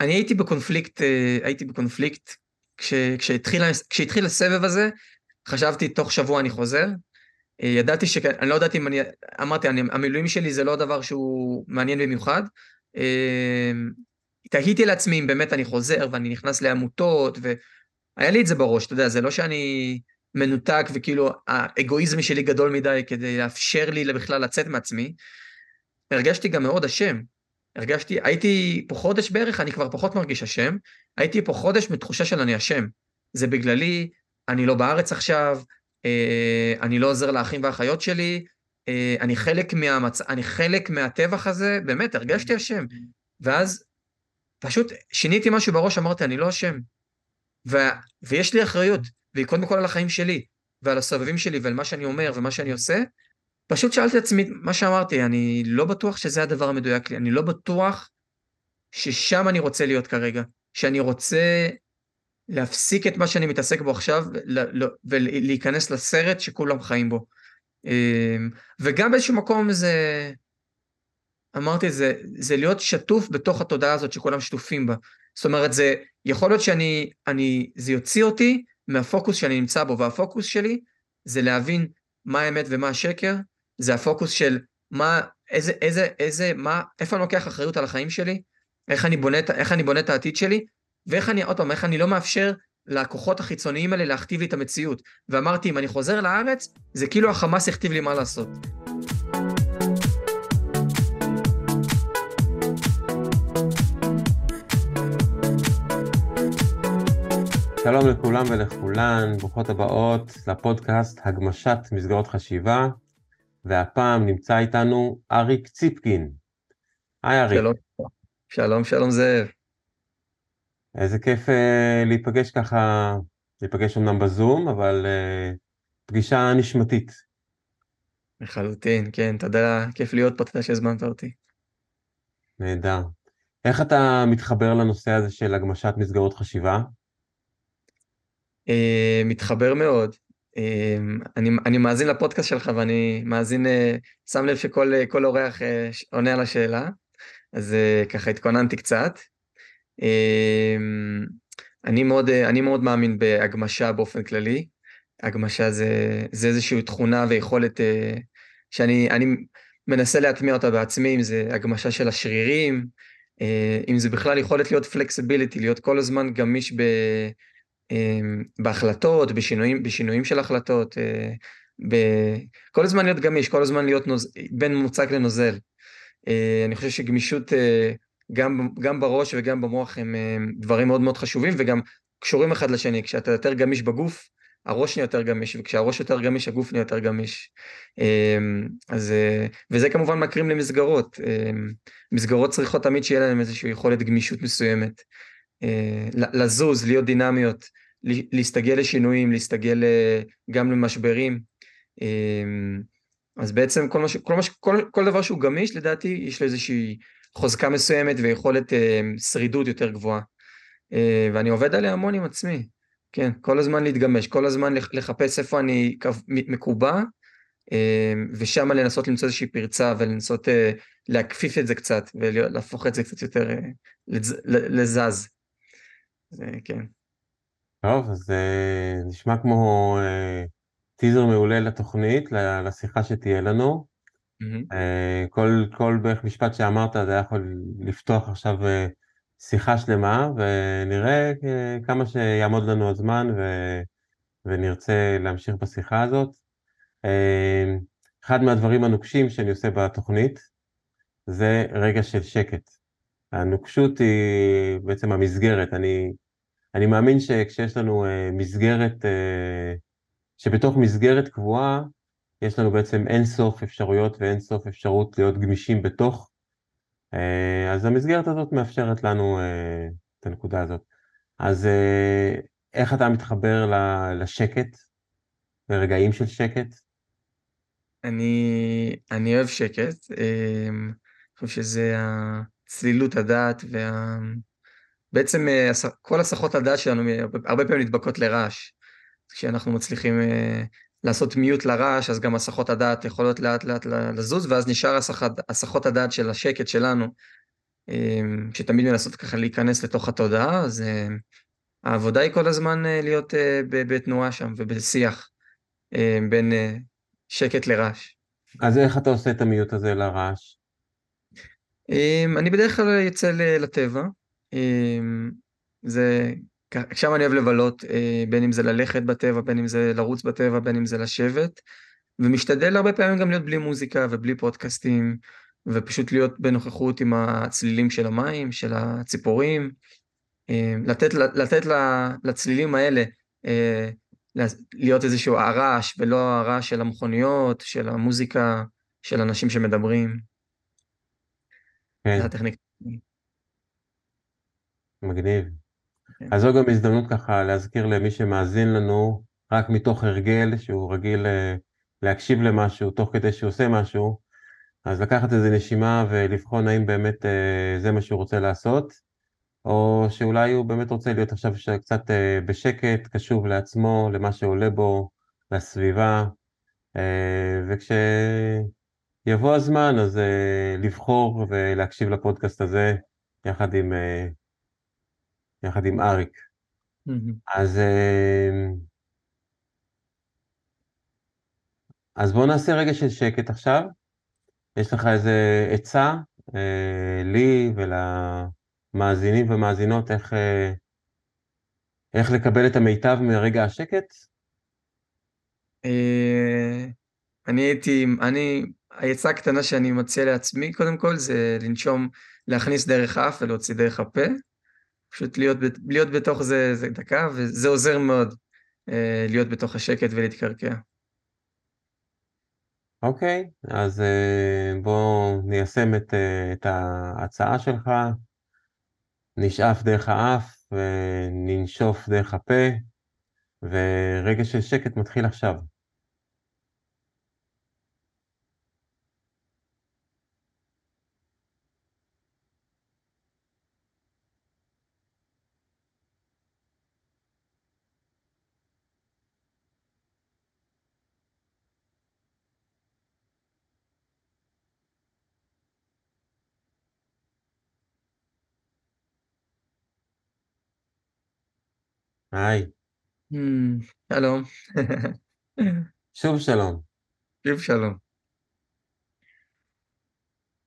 אני הייתי בקונפליקט, אה, הייתי בקונפליקט, כש, כשהתחיל, כשהתחיל הסבב הזה, חשבתי תוך שבוע אני חוזר. אה, ידעתי ש... אני לא ידעתי אם אני... אמרתי, אני, המילואים שלי זה לא דבר שהוא מעניין במיוחד. אה, תהיתי לעצמי אם באמת אני חוזר ואני נכנס לעמותות, והיה לי את זה בראש, אתה יודע, זה לא שאני מנותק וכאילו האגואיזם שלי גדול מדי כדי לאפשר לי בכלל לצאת מעצמי. הרגשתי גם מאוד אשם. הרגשתי, הייתי פה חודש בערך, אני כבר פחות מרגיש אשם, הייתי פה חודש מתחושה של אני אשם. זה בגללי, אני לא בארץ עכשיו, אה, אני לא עוזר לאחים ואחיות שלי, אה, אני חלק, מהמצ... אני חלק מהטבח הזה, באמת, הרגשתי אשם. ואז פשוט שיניתי משהו בראש, אמרתי, אני לא אשם. ו... ויש לי אחריות, והיא קודם כל על החיים שלי, ועל הסובבים שלי, ועל מה שאני אומר ומה שאני עושה. פשוט שאלתי את עצמי מה שאמרתי, אני לא בטוח שזה הדבר המדויק לי, אני לא בטוח ששם אני רוצה להיות כרגע, שאני רוצה להפסיק את מה שאני מתעסק בו עכשיו ולהיכנס לסרט שכולם חיים בו. אמ, וגם באיזשהו מקום זה, אמרתי, זה, זה להיות שטוף בתוך התודעה הזאת שכולם שטופים בה. זאת אומרת, זה יכול להיות שאני, אני, זה יוציא אותי מהפוקוס שאני נמצא בו, והפוקוס שלי זה להבין מה האמת ומה השקר, זה הפוקוס של מה, איזה, איזה, איזה, מה, איפה אני לוקח אחריות על החיים שלי, איך אני בונה, איך אני בונה את העתיד שלי, ואיך אני, עוד פעם, איך אני לא מאפשר לכוחות החיצוניים האלה להכתיב לי את המציאות. ואמרתי, אם אני חוזר לארץ, זה כאילו החמאס יכתיב לי מה לעשות. שלום לכולם ולכולן, ברוכות הבאות לפודקאסט הגמשת מסגרות חשיבה, והפעם נמצא איתנו אריק ציפקין. היי אריק. שלום, שלום, שלום זאב. איזה כיף uh, להיפגש ככה, להיפגש אמנם בזום, אבל uh, פגישה נשמתית. לחלוטין, כן, תודה, כיף להיות פה, תודה שהזמנת אותי. נהדר. איך אתה מתחבר לנושא הזה של הגמשת מסגרות חשיבה? Uh, מתחבר מאוד. Uh, אני, אני מאזין לפודקאסט שלך ואני מאזין, uh, שם לב שכל אורח uh, עונה על השאלה, אז ככה התכוננתי קצת. אמ, אני מאוד, אני מאוד מאמין בהגמשה באופן כללי. הגמשה זה, זה איזושהי תכונה ויכולת אה, שאני אני מנסה להטמיע אותה בעצמי, אם זה הגמשה של השרירים, אה, אם זה בכלל יכולת להיות פלקסיביליטי, להיות כל הזמן גמיש ב, אמ, בהחלטות, בשינויים, בשינויים של החלטות, אה, ב, כל הזמן להיות גמיש, כל הזמן להיות נוז, בין מוצק לנוזל. אני חושב שגמישות גם, גם בראש וגם במוח הם, דברים מאוד מאוד חשובים וגם קשורים אחד לשני. כשאתה יותר גמיש בגוף, הראש נהיה יותר גמיש, וכשהראש יותר גמיש, הגוף נהיה יותר גמיש. אמ, אז, אה, וזה כמובן מקרים למסגרות. אמ, מסגרות צריכות תמיד שיהיה להם איזושהי יכולת גמישות מסוימת. אה, לזוז, להיות דינמיות, להסתגל לשינויים, להסתגל אה, גם למשברים. אמ, אז בעצם כל, מש, כל, מש, כל, כל דבר שהוא גמיש, לדעתי, יש לו איזושהי חוזקה מסוימת ויכולת אה, שרידות יותר גבוהה. ואני עובד עליה המון עם עצמי, כן, כל הזמן להתגמש, כל הזמן לחפש איפה אני מקובע, ושם לנסות למצוא איזושהי פרצה ולנסות להכפיף את זה קצת ולהפוך את זה קצת יותר לז, לזז. זה, כן. טוב, אז אה, נשמע כמו אה, טיזר מעולה לתוכנית, לשיחה שתהיה לנו. אה, כל, כל בערך משפט שאמרת זה היה יכול לפתוח עכשיו אה, שיחה שלמה, ונראה אה, כמה שיעמוד לנו הזמן ו, ונרצה להמשיך בשיחה הזאת. אחד מהדברים הנוקשים שאני עושה בתוכנית זה רגע של שקט. הנוקשות היא בעצם המסגרת. אני, אני מאמין שכשיש לנו מסגרת, שבתוך מסגרת קבועה, יש לנו בעצם אין סוף אפשרויות ואין סוף אפשרות להיות גמישים בתוך, אה, אז המסגרת הזאת מאפשרת לנו אה, את הנקודה הזאת. אז אה, איך אתה מתחבר לשקט, לרגעים של שקט? אני, אני אוהב שקט, אני חושב שזה צלילות הדעת וה... בעצם כל הסחות הדעת שלנו הרבה פעמים נדבקות לרעש. כשאנחנו מצליחים לעשות מיוט לרעש, אז גם הסחות הדעת יכולות לאט לאט לזוז, ואז נשאר הסחות, הדעת של השקט שלנו. שתמיד מנסות ככה להיכנס לתוך התודעה, אז העבודה היא כל הזמן להיות בתנועה שם ובשיח בין שקט לרעש. אז איך אתה עושה את המיוט הזה לרעש? אני בדרך כלל יוצא לטבע, זה, שם אני אוהב לבלות, בין אם זה ללכת בטבע, בין אם זה לרוץ בטבע, בין אם זה לשבת, ומשתדל הרבה פעמים גם להיות בלי מוזיקה ובלי פודקאסטים, ופשוט להיות בנוכחות עם הצלילים של המים, של הציפורים, לתת, לתת לצלילים האלה להיות איזשהו הרעש, ולא הרעש של המכוניות, של המוזיקה, של אנשים שמדברים. כן. זה הטכניקה. מגניב. כן. אז זו גם הזדמנות ככה להזכיר למי שמאזין לנו, רק מתוך הרגל, שהוא רגיל אה, להקשיב למשהו תוך כדי שהוא עושה משהו, אז לקחת איזה נשימה ולבחון האם באמת אה, זה מה שהוא רוצה לעשות, או שאולי הוא באמת רוצה להיות עכשיו קצת אה, בשקט, קשוב לעצמו, למה שעולה בו, לסביבה, וכשיבוא הזמן אז לבחור ולהקשיב לפודקאסט הזה יחד עם יחד עם אריק. אז, אה, אז בואו נעשה רגע של שקט עכשיו. יש לך איזה עצה אה, לי ולמאזינים ומאזינות איך, אה, איך לקבל את המיטב מרגע השקט? אני הייתי, אני, העצה הקטנה שאני מציע לעצמי קודם כל זה לנשום, להכניס דרך האף ולהוציא דרך הפה. פשוט להיות, להיות בתוך זה, זה דקה, וזה עוזר מאוד אה, להיות בתוך השקט ולהתקרקע. אוקיי, okay, אז אה, בואו ניישם את, אה, את ההצעה שלך, נשאף דרך האף וננשוף דרך הפה, ורגע של שקט מתחיל עכשיו. היי. שלום. שוב שלום. שוב שלום.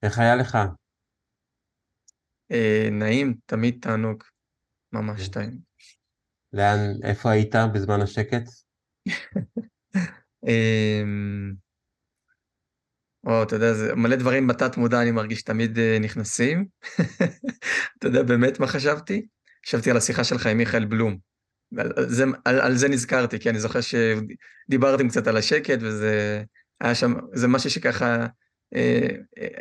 איך היה לך? אה, נעים, תמיד תענוג. ממש כן. טעים. לאן, איפה היית בזמן השקט? אמ, או, אתה יודע, זה מלא דברים בתת מודע, אני מרגיש תמיד אה, נכנסים. אתה יודע באמת מה חשבתי? חשבתי על השיחה שלך עם מיכאל בלום. זה, על, על זה נזכרתי, כי אני זוכר שדיברתם קצת על השקט, וזה היה שם, זה משהו שככה אה,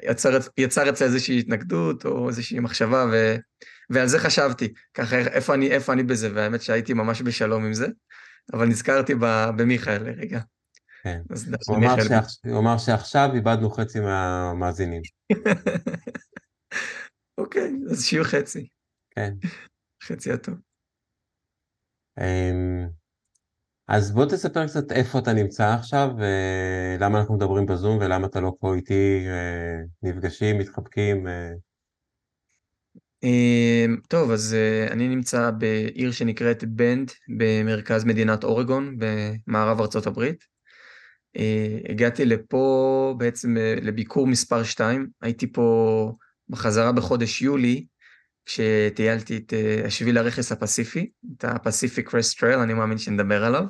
יצר, יצר אצלי איזושהי התנגדות, או איזושהי מחשבה, ו, ועל זה חשבתי, ככה איפה אני, איפה אני בזה, והאמת שהייתי ממש בשלום עם זה, אבל נזכרתי במיכאל לרגע. כן, הוא אמר, שעכ... הוא אמר שעכשיו איבדנו חצי מהמאזינים. אוקיי, אז שיהיו חצי. כן. חצי הטוב. אמ, אז בוא תספר קצת איפה אתה נמצא עכשיו, ולמה אנחנו מדברים בזום, ולמה אתה לא פה איתי, אה, נפגשים, מתחבקים. אה. אמ, טוב, אז אה, אני נמצא בעיר שנקראת בנד, במרכז מדינת אורגון, במערב ארצות הברית. הגעתי לפה בעצם לביקור מספר 2, הייתי פה בחזרה בחודש יולי, כשטיילתי את אה, השביל הרכס הפסיפי, את Crest Trail, אני מאמין שנדבר עליו.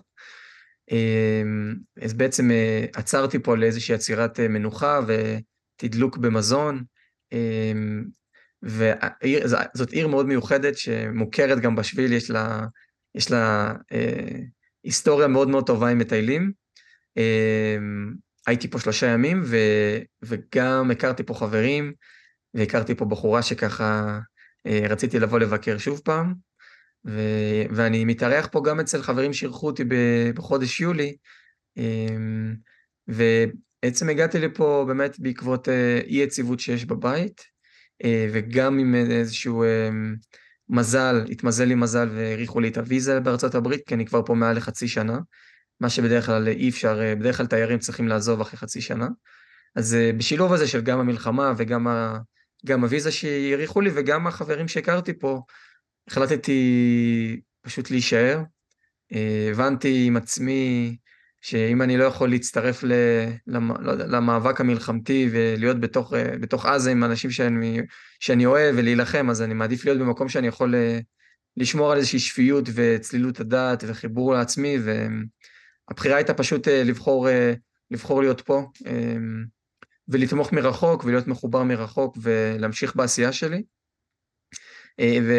אמ, אז בעצם אה, עצרתי פה לאיזושהי עצירת אה, מנוחה ותדלוק במזון, אמ, וזאת עיר מאוד מיוחדת שמוכרת גם בשביל, יש לה, יש לה היסטוריה מאוד מאוד טובה עם מטיילים. אמ, הייתי פה שלושה ימים ו, וגם הכרתי פה חברים והכרתי פה בחורה שככה אה, רציתי לבוא לבקר שוב פעם, ו... ואני מתארח פה גם אצל חברים שאירחו אותי בחודש יולי, אמ, ובעצם הגעתי לפה באמת בעקבות אה, אי יציבות שיש בבית, אה, וגם עם איזשהו מזל, התמזל לי מזל והאריכו לי את הוויזה בארצות הברית, כי אני כבר פה מעל לחצי שנה, מה שבדרך כלל אי אפשר, בדרך כלל תיירים צריכים לעזוב אחרי חצי שנה. אז בשילוב הזה של גם המלחמה וגם גם הוויזה שהאריכו לי וגם החברים שהכרתי פה, החלטתי פשוט להישאר. אה, הבנתי עם עצמי שאם אני לא יכול להצטרף ל, לא למאבק המלחמתי ולהיות בתוך, אה, בתוך עזה עם אנשים שאני, שאני אוהב ולהילחם, אז אני מעדיף להיות במקום שאני יכול אה, לשמור על איזושהי שפיות וצלילות הדעת וחיבור לעצמי, והבחירה הייתה פשוט לבחור, לבחור להיות פה ולתמוך מרחוק ולהיות מחובר מרחוק ולהמשיך בעשייה שלי. ו,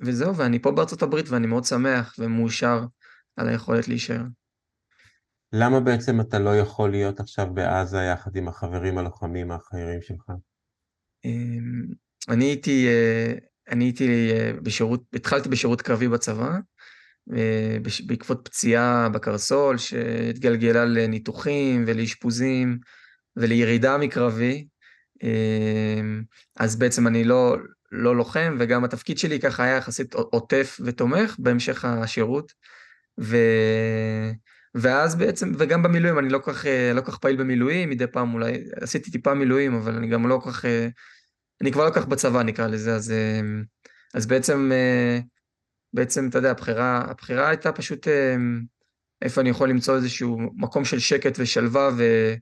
וזהו, ואני פה בארצות הברית ואני מאוד שמח ומאושר על היכולת להישאר. למה בעצם אתה לא יכול להיות עכשיו בעזה יחד עם החברים הלוחמים האחרים שלך? אמ, אני הייתי, אה, אני הייתי אה, בשירות, התחלתי בשירות קרבי בצבא, אה, בעקבות פציעה בקרסול שהתגלגלה לניתוחים ולאשפוזים ולירידה מקרבי. אמ, אז בעצם אני לא, לא לוחם, וגם התפקיד שלי ככה היה יחסית עוטף ותומך בהמשך השירות. ו... ואז בעצם, וגם במילואים, אני לא כל כך, לא כך פעיל במילואים, מדי פעם אולי, עשיתי טיפה מילואים, אבל אני גם לא כל כך, אני כבר לא כל כך בצבא נקרא לזה, אז, אז בעצם, בעצם, אתה יודע, הבחירה, הבחירה הייתה פשוט איפה אני יכול למצוא איזשהו מקום של שקט ושלווה, ו,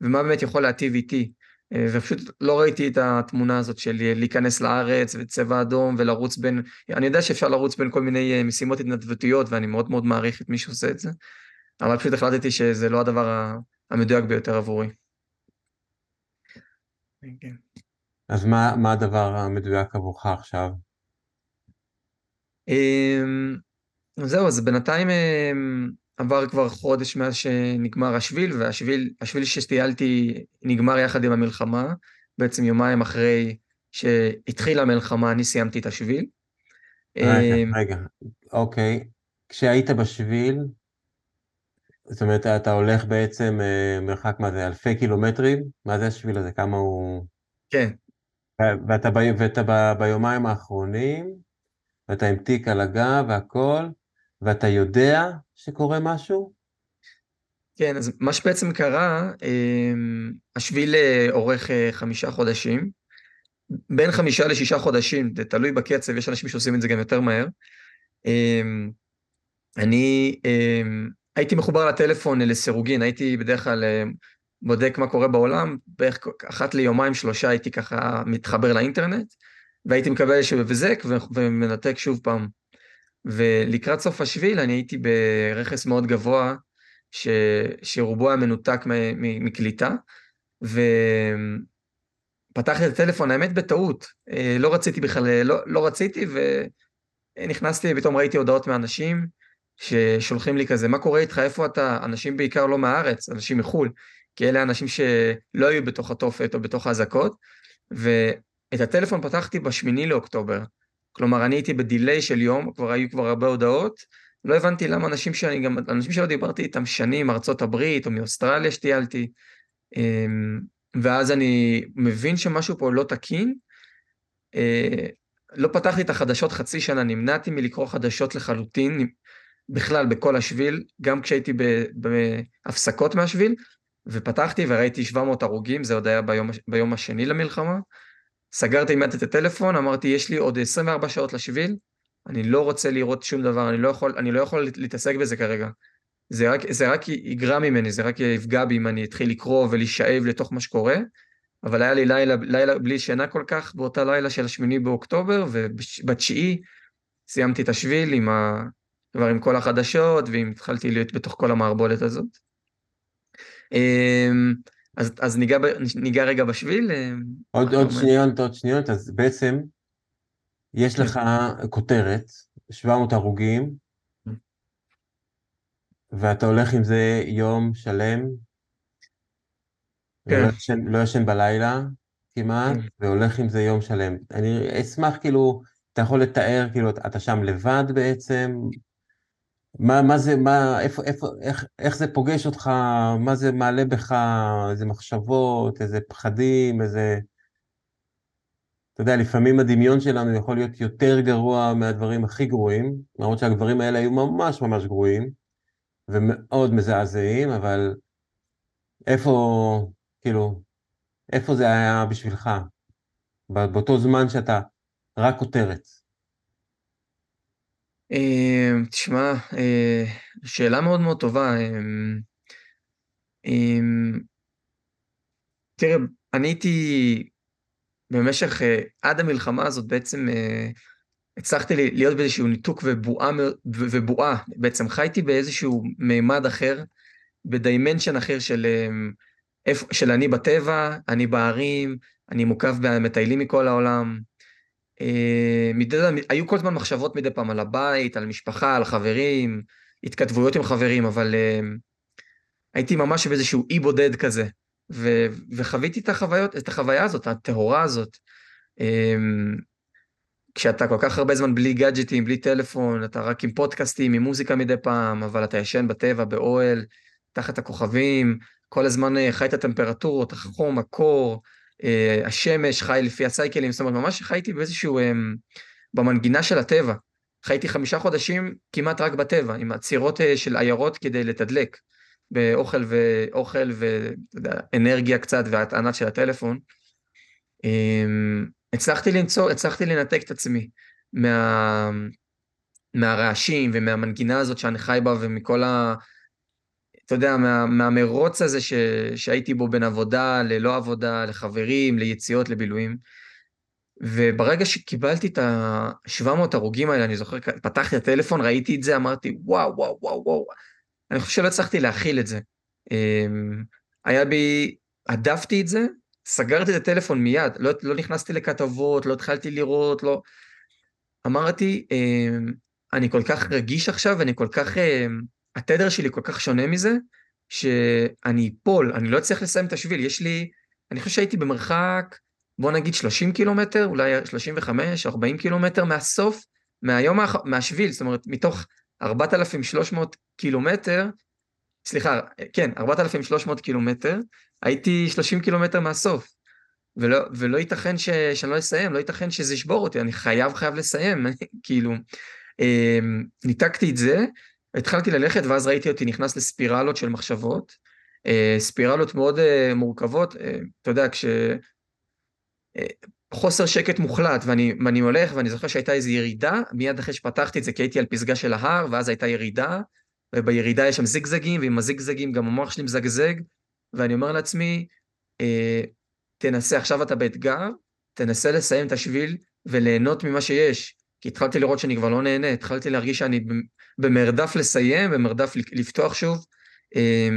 ומה באמת יכול להטיב איתי. אה, ופשוט לא ראיתי את התמונה הזאת של להיכנס לארץ וצבע אדום ולרוץ בין, אני יודע שאפשר לרוץ בין כל מיני אה, משימות התנדבותיות ואני מאוד מאוד מעריך את מי שעושה את זה, אבל פשוט החלטתי שזה לא הדבר המדויק ביותר עבורי. כן. אז מה, מה הדבר המדויק עבורך עכשיו? אמ, זהו, אז בינתיים אמ, עבר כבר חודש מאז שנגמר השביל, והשביל השביל שטיילתי נגמר יחד עם המלחמה, בעצם יומיים אחרי שהתחילה המלחמה אני סיימתי את השביל. רגע, אמ, רגע, אוקיי. כשהיית בשביל, זאת אומרת, אתה הולך בעצם אה, מרחק, מה זה, אלפי קילומטרים? מה זה השביל הזה? כמה הוא... כן. ואתה, ואתה ביומיים האחרונים, ואתה עם תיק על הגב והכל, ואתה יודע שקורה משהו? כן, אז מה שבעצם קרה, אמ, השביל אורך אה, חמישה חודשים, בין חמישה לשישה חודשים, זה תלוי בקצב, יש אנשים שעושים את זה גם יותר מהר. אמ, אני אמ, הייתי מחובר לטלפון לסירוגין, הייתי בדרך כלל אה, בודק מה קורה בעולם, בערך אחת ליומיים שלושה הייתי ככה מתחבר לאינטרנט, והייתי מקבל איזשהו הבזק ומנתק שוב פעם. ולקראת סוף השביל אני הייתי ברכס מאוד גבוה, ש... שרובו היה מנותק מ... מקליטה, ופתחתי את הטלפון, האמת בטעות, אה, לא רציתי בכלל, לא, לא רציתי, ונכנסתי, פתאום ראיתי הודעות מאנשים ששולחים לי כזה, מה קורה איתך, איפה אתה? אנשים בעיקר לא מהארץ, אנשים מחו"ל, כי אלה אנשים שלא היו בתוך התופת או בתוך האזעקות, ואת הטלפון פתחתי בשמיני לאוקטובר. כלומר, אני הייתי בדיליי של יום, כבר היו כבר הרבה הודעות, לא הבנתי למה אנשים שאני גם, אנשים שלא דיברתי איתם שנים, ארצות הברית או מאוסטרליה שטיילתי, אמ, ואז אני מבין שמשהו פה לא תקין. אה, לא פתחתי את החדשות חצי שנה, נמנעתי מלקרוא חדשות לחלוטין, בכלל בכל השביל, גם כשהייתי בהפסקות מהשביל, ופתחתי וראיתי 700 הרוגים, זה עוד היה ביום, ביום השני למלחמה. סגרתי מיד את הטלפון, אמרתי, יש לי עוד 24 שעות לשביל, אני לא רוצה לראות שום דבר, אני לא יכול, אני לא יכול להתעסק בזה כרגע. זה רק, זה רק יגרע ממני, זה רק יפגע בי אם אני אתחיל לקרוא ולהישאב לתוך מה שקורה, אבל היה לי לילה, לילה בלי שינה כל כך באותה לילה של השמיני באוקטובר, ובתשיעי סיימתי את השביל עם ה... כבר עם כל החדשות, והתחלתי להיות בתוך כל המערבולת הזאת. אז, אז ניגע, ניגע רגע בשביל. אה, עוד, עוד שניות, עוד שניות, אז בעצם יש כן. לך כותרת, 700 הרוגים, כן. ואתה הולך עם זה יום שלם, כן. לא ישן, לא ישן בלילה כמעט, כן. והולך עם זה יום שלם. אני אשמח כאילו, אתה יכול לתאר, כאילו, אתה שם לבד בעצם, מה, מה זה, מה, איפה, איפה, איך, איך זה פוגש אותך, מה זה מעלה בך, איזה מחשבות, איזה פחדים, איזה... אתה יודע, לפעמים הדמיון שלנו יכול להיות יותר גרוע מהדברים הכי גרועים, למרות שהדברים האלה היו ממש ממש גרועים, ומאוד מזעזעים, אבל איפה, כאילו, איפה זה היה בשבילך? באותו זמן שאתה רק כותרת? אה, תשמע, אה, שאלה מאוד מאוד טובה. תראה, אני הייתי במשך, עד המלחמה הזאת בעצם הצלחתי להיות באיזשהו ניתוק ובועה, ובועה, בעצם חייתי באיזשהו מימד אחר, בדיימנשן אחר של, של אני בטבע, אני בערים, אני מוקף במטיילים מכל העולם. אה, מדי, היו כל הזמן מחשבות מדי פעם על הבית, על משפחה, על חברים, התכתבויות עם חברים, אבל uh, הייתי ממש באיזשהו אי בודד כזה, ו, וחוויתי את החוויות, את החוויה הזאת, הטהורה הזאת. Um, כשאתה כל כך הרבה זמן בלי גאדג'טים, בלי טלפון, אתה רק עם פודקאסטים, עם מוזיקה מדי פעם, אבל אתה ישן בטבע, באוהל, תחת הכוכבים, כל הזמן אה, חי את הטמפרטורות, החום, הקור, אה, השמש, חי לפי הסייקלים, זאת אומרת, ממש חייתי באיזשהו, אה, במנגינה של הטבע. חייתי חמישה חודשים כמעט רק בטבע, עם עצירות של עיירות כדי לתדלק, באוכל ואוכל ואנרגיה קצת והטענת של הטלפון. הצלחתי למצוא, הצלחתי לנתק את עצמי מה, מהרעשים ומהמנגינה הזאת שאני חי בה ומכל ה... אתה יודע, מה, מהמרוץ הזה ש, שהייתי בו בין עבודה ללא עבודה, לחברים, ליציאות, לבילויים. וברגע שקיבלתי את ה-700 הרוגים האלה, אני זוכר, פתחתי את הטלפון, ראיתי את זה, אמרתי, וואו, וואו, וואו, וואו. אני חושב שלא הצלחתי להכיל את זה. אמ, היה בי, הדפתי את זה, סגרתי את הטלפון מיד, לא, לא נכנסתי לכתבות, לא התחלתי לראות, לא... אמרתי, אמ, אני כל כך רגיש עכשיו, ואני כל כך... אמ, התדר שלי כל כך שונה מזה, שאני אפול, אני לא אצליח לסיים את השביל. יש לי... אני חושב שהייתי במרחק, בוא נגיד 30 קילומטר, אולי 35, 40 קילומטר מהסוף, מהיום, האח... מהשביל, זאת אומרת, מתוך 4,300 קילומטר, סליחה, כן, 4,300 קילומטר, הייתי 30 קילומטר מהסוף. ולא, ולא ייתכן ש, שאני לא אסיים, לא ייתכן שזה ישבור אותי, אני חייב חייב לסיים, כאילו, אה, ניתקתי את זה, התחלתי ללכת ואז ראיתי אותי נכנס לספירלות של מחשבות, אה, ספירלות מאוד אה, מורכבות, אה, אתה יודע, כש... חוסר שקט מוחלט, ואני, ואני הולך, ואני זוכר שהייתה איזו ירידה, מיד אחרי שפתחתי את זה, כי הייתי על פסגה של ההר, ואז הייתה ירידה, ובירידה יש שם זיגזגים, ועם הזיגזגים גם המוח שלי מזגזג, ואני אומר לעצמי, אה, תנסה, עכשיו אתה באתגר, תנסה לסיים את השביל וליהנות ממה שיש. כי התחלתי לראות שאני כבר לא נהנה, התחלתי להרגיש שאני במרדף לסיים, במרדף לפתוח שוב. אה,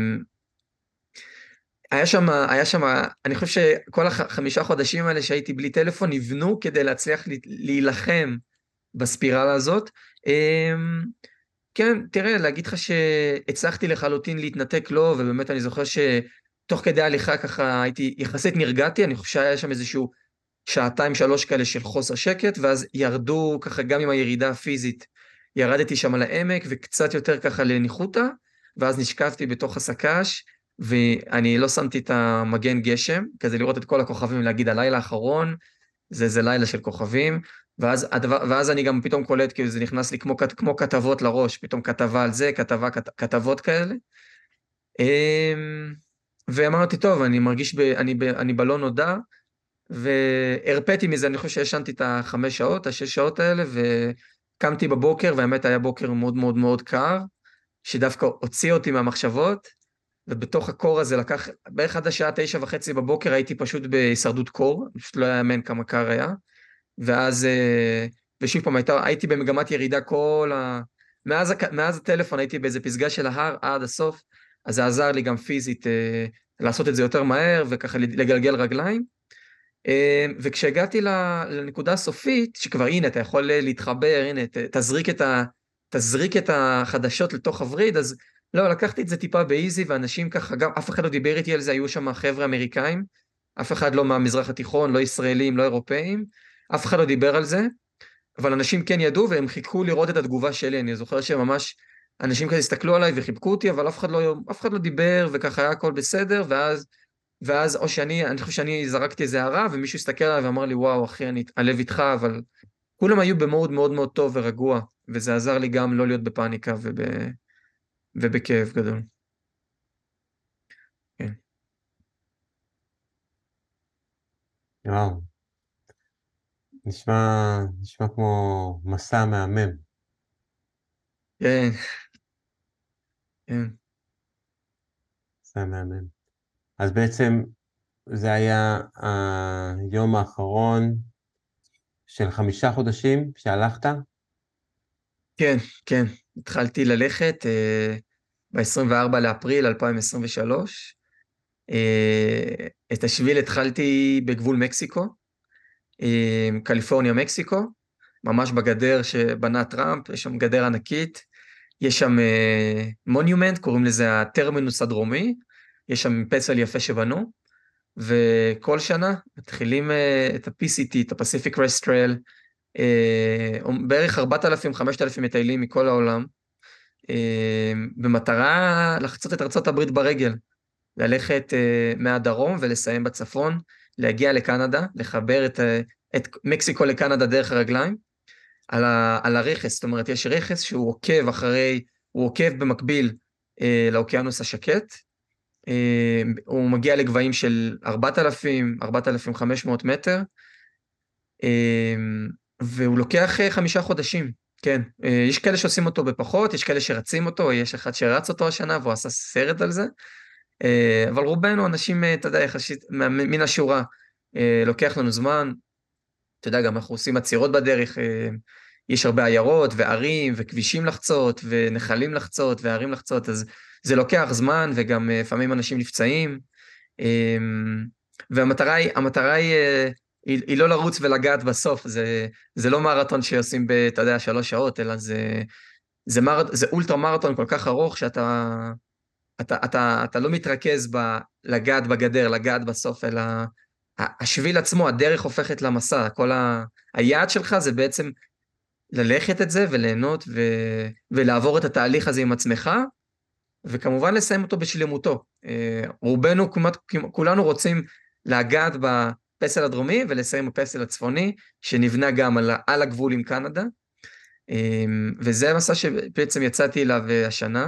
היה שם, היה שם, אני חושב שכל החמישה חודשים האלה שהייתי בלי טלפון נבנו כדי להצליח להילחם בספירלה הזאת. אה, כן, תראה, להגיד לך שהצלחתי לחלוטין להתנתק לא, ובאמת אני זוכר שתוך כדי הליכה ככה הייתי, יחסית נרגעתי, אני חושב שהיה שם איזשהו שעתיים שלוש כאלה של חוסר שקט, ואז ירדו ככה גם עם הירידה הפיזית, ירדתי שם על העמק וקצת יותר ככה לניחותא, ואז נשקפתי בתוך הסק"ש, ואני לא שמתי את המגן גשם, כזה לראות את כל הכוכבים ולהגיד הלילה האחרון, זה איזה לילה של כוכבים, ואז, הדבר, ואז אני גם פתאום קולט, כאילו זה נכנס לי כמו, כמו כתבות לראש, פתאום כתבה על זה, כתבה, כת, כתבות כאלה. אמ, ואמרתי, טוב, אני מרגיש, ב, אני, ב, אני בלא נודע, והרפאתי מזה, אני חושב שישנתי את החמש שעות, השש שעות האלה, וקמתי בבוקר, והאמת היה בוקר מאוד מאוד מאוד קר, שדווקא הוציא אותי מהמחשבות, ובתוך הקור הזה לקח, בערך עד השעה תשע וחצי בבוקר הייתי פשוט בהישרדות קור, פשוט לא יאמן כמה קר היה. ואז, אה, ושוב פעם, הייתה, הייתי במגמת ירידה כל ה... מאז, מאז הטלפון הייתי באיזה פסגה של ההר עד הסוף, אז זה עזר לי גם פיזית אה, לעשות את זה יותר מהר וככה לגלגל רגליים. אה, וכשהגעתי לנקודה הסופית, שכבר הנה, אתה יכול להתחבר, הנה, תזריק את, ה, תזריק את החדשות לתוך הווריד, אז לא, לקחתי את זה טיפה באיזי, ואנשים ככה, גם אף אחד לא דיבר איתי על זה, היו שם חבר'ה אמריקאים, אף אחד לא מהמזרח התיכון, לא ישראלים, לא אירופאים, אף אחד לא דיבר על זה, אבל אנשים כן ידעו והם חיכו לראות את התגובה שלי, אני זוכר שממש אנשים כזה הסתכלו עליי וחיבקו אותי, אבל אף אחד לא, אף אחד לא דיבר וככה היה הכל בסדר, ואז, ואז או שאני, אני חושב שאני זרקתי איזה הערה ומישהו הסתכל עליי ואמר לי, וואו אחי, אני אתעלב איתך, אבל כולם היו במוד מאוד מאוד טוב ורגוע, וזה עזר לי גם לא להיות בפאניקה וב, ובכאב גדול. כן. וואו. נשמע, נשמע כמו מסע מהמם. כן, כן. מסע מהמם. אז בעצם זה היה היום האחרון של חמישה חודשים שהלכת? כן, כן. התחלתי ללכת אה, ב-24 לאפריל 2023. אה, את השביל התחלתי בגבול מקסיקו, אה, קליפורניה, מקסיקו, ממש בגדר שבנה טראמפ, יש שם גדר ענקית, יש שם אה, קוראים לזה הטרמינוס הדרומי, יש שם פסל יפה שבנו, וכל שנה מתחילים את ה-PCT, את ה-Pacific Rest Trail, בערך 4,000-5,000 מטיילים מכל העולם, במטרה לחצות את ארה"ב ברגל. ללכת מהדרום ולסיים בצפון, להגיע לקנדה, לחבר את, את מקסיקו לקנדה דרך הרגליים, על, ה, על הרכס, זאת אומרת, יש רכס שהוא עוקב אחרי, הוא עוקב במקביל לאוקיינוס השקט, הוא מגיע לגבהים של 4,000, 4,500 מטר, uh, והוא לוקח uh, חמישה חודשים, כן. יש כאלה שעושים אותו בפחות, יש כאלה שרצים אותו, יש אחד שרץ אותו השנה והוא עשה סרט על זה. אה, אבל רובנו אנשים, אה, אתה יודע, יחסית מן השורה. אה, לוקח לנו זמן, אתה יודע, גם אנחנו עושים עצירות בדרך, יש הרבה עיירות וערים וכבישים לחצות ונחלים לחצות וערים לחצות, אז זה לוקח זמן וגם לפעמים אנשים נפצעים. והמטרה היא, המטרה היא, היא, היא לא לרוץ ולגעת בסוף, זה, זה לא מרתון שעושים ב, אתה יודע, שלוש שעות, אלא זה, זה, מר, זה אולטרה מרתון כל כך ארוך שאתה... אתה, אתה, אתה לא מתרכז בלגעת בגדר, לגעת בסוף, אלא השביל עצמו, הדרך הופכת למסע, כל ה... היעד שלך זה בעצם ללכת את זה וליהנות ו... ולעבור את התהליך הזה עם עצמך, וכמובן לסיים אותו בשלמותו. אה, רובנו, כמעט, כולנו רוצים לגעת בפסל הדרומי ולסיים בפסל הצפוני, שנבנה גם על, על הגבול עם קנדה. אה, וזה המסע שבעצם יצאתי אליו אה, השנה.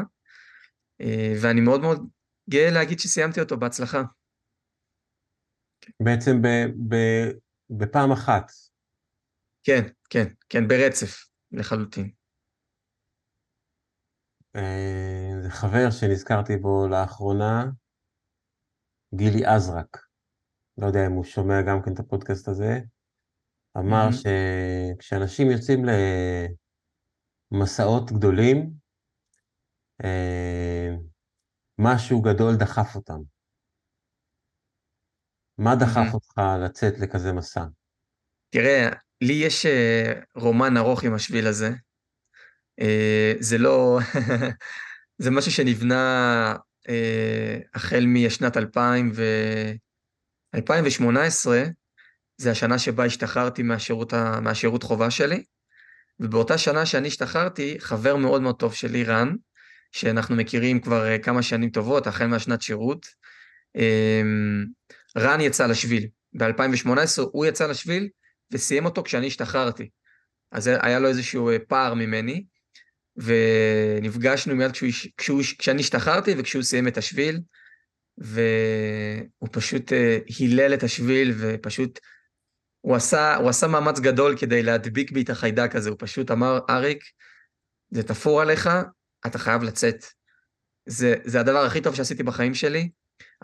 ואני מאוד מאוד גאה להגיד שסיימתי אותו בהצלחה. בעצם ב, ב, בפעם אחת. כן, כן, כן, ברצף, לחלוטין. אה, זה חבר שנזכרתי בו לאחרונה, גילי עזרק. לא יודע אם הוא שומע גם כן את הפודקאסט הזה, אמר mm-hmm. שכשאנשים יוצאים למסעות גדולים, אה, משהו גדול דחף אותם. מה דחף אותך לצאת לכזה מסע? תראה, לי יש אה, רומן ארוך עם השביל הזה. אה, זה לא... זה משהו שנבנה החל משנת 2000 ו... 2018, זה השנה שבה השתחררתי מהשירות, ה... מהשירות חובה שלי, ובאותה שנה שאני השתחררתי, חבר מאוד מאוד טוב שלי, רן, שאנחנו מכירים כבר אה, כמה שנים טובות, החל מהשנת שירות. אמ, רן יצא לשביל. ב-2018 הוא יצא לשביל וסיים אותו כשאני השתחררתי. אז היה לו איזשהו אה, פער ממני, ונפגשנו מיד כשהוא, כשהוא, כשאני השתחררתי וכשהוא סיים את השביל, והוא פשוט אה, הילל את השביל ופשוט, הוא עשה, הוא עשה מאמץ גדול כדי להדביק בי את החיידק הזה, הוא פשוט אמר, אריק, זה תפור עליך, אתה חייב לצאת. זה, זה הדבר הכי טוב שעשיתי בחיים שלי.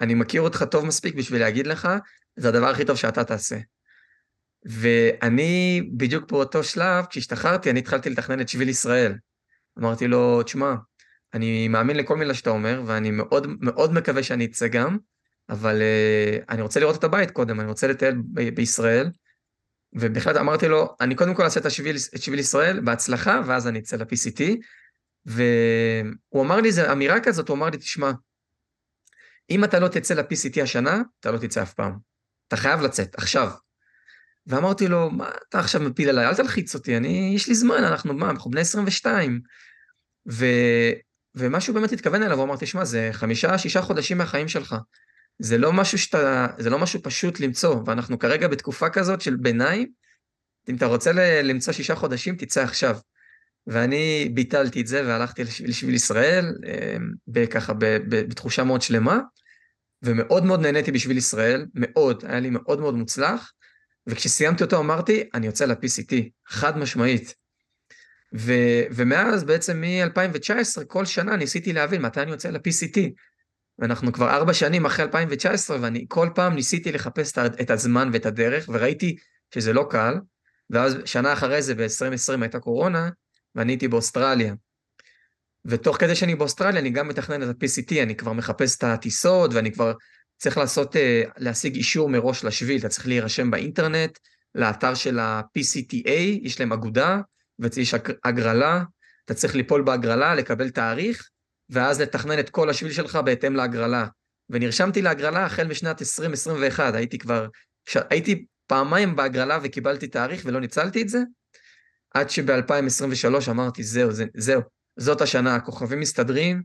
אני מכיר אותך טוב מספיק בשביל להגיד לך, זה הדבר הכי טוב שאתה תעשה. ואני, בדיוק באותו שלב, כשהשתחררתי, אני התחלתי לתכנן את שביל ישראל. אמרתי לו, תשמע, אני מאמין לכל מילה שאתה אומר, ואני מאוד מאוד מקווה שאני אצא גם, אבל uh, אני רוצה לראות את הבית קודם, אני רוצה לטייל ב- בישראל, ובכלל אמרתי לו, אני קודם כל אעשה את, השביל, את שביל ישראל בהצלחה, ואז אני אצא ל-PCT, והוא אמר לי איזו אמירה כזאת, הוא אמר לי, תשמע, אם אתה לא תצא ל-PCT השנה, אתה לא תצא אף פעם. אתה חייב לצאת, עכשיו. ואמרתי לו, מה אתה עכשיו מפיל עליי? אל תלחיץ אותי, אני, יש לי זמן, אנחנו, מה, אנחנו בני 22. ו, ומה שהוא באמת התכוון אליו, הוא אמר, תשמע, זה חמישה, שישה חודשים מהחיים שלך. זה לא משהו שאתה, זה לא משהו פשוט למצוא, ואנחנו כרגע בתקופה כזאת של ביניים, אם אתה רוצה למצוא שישה חודשים, תצא עכשיו. ואני ביטלתי את זה והלכתי לשביל ישראל, אמ, ככה בתחושה מאוד שלמה, ומאוד מאוד נהניתי בשביל ישראל, מאוד, היה לי מאוד מאוד מוצלח, וכשסיימתי אותו אמרתי, אני יוצא ל-PCT, חד משמעית. ו- ומאז בעצם מ-2019, כל שנה ניסיתי להבין מתי אני יוצא ל-PCT. ואנחנו כבר ארבע שנים אחרי 2019, ואני כל פעם ניסיתי לחפש את הזמן ואת הדרך, וראיתי שזה לא קל, ואז שנה אחרי זה, ב-2020 הייתה קורונה, ואני הייתי באוסטרליה. ותוך כדי שאני באוסטרליה, אני גם מתכנן את ה-PCT, אני כבר מחפש את הטיסות, ואני כבר צריך לעשות, אה, להשיג אישור מראש לשביל, אתה צריך להירשם באינטרנט, לאתר של ה-PCTA, יש להם אגודה, ויש הגרלה, אתה צריך ליפול בהגרלה, לקבל תאריך, ואז לתכנן את כל השביל שלך בהתאם להגרלה. ונרשמתי להגרלה החל משנת 2021, הייתי כבר. הייתי פעמיים בהגרלה וקיבלתי תאריך ולא ניצלתי את זה, עד שב-2023 אמרתי, זהו, זה, זהו, זאת השנה, הכוכבים מסתדרים,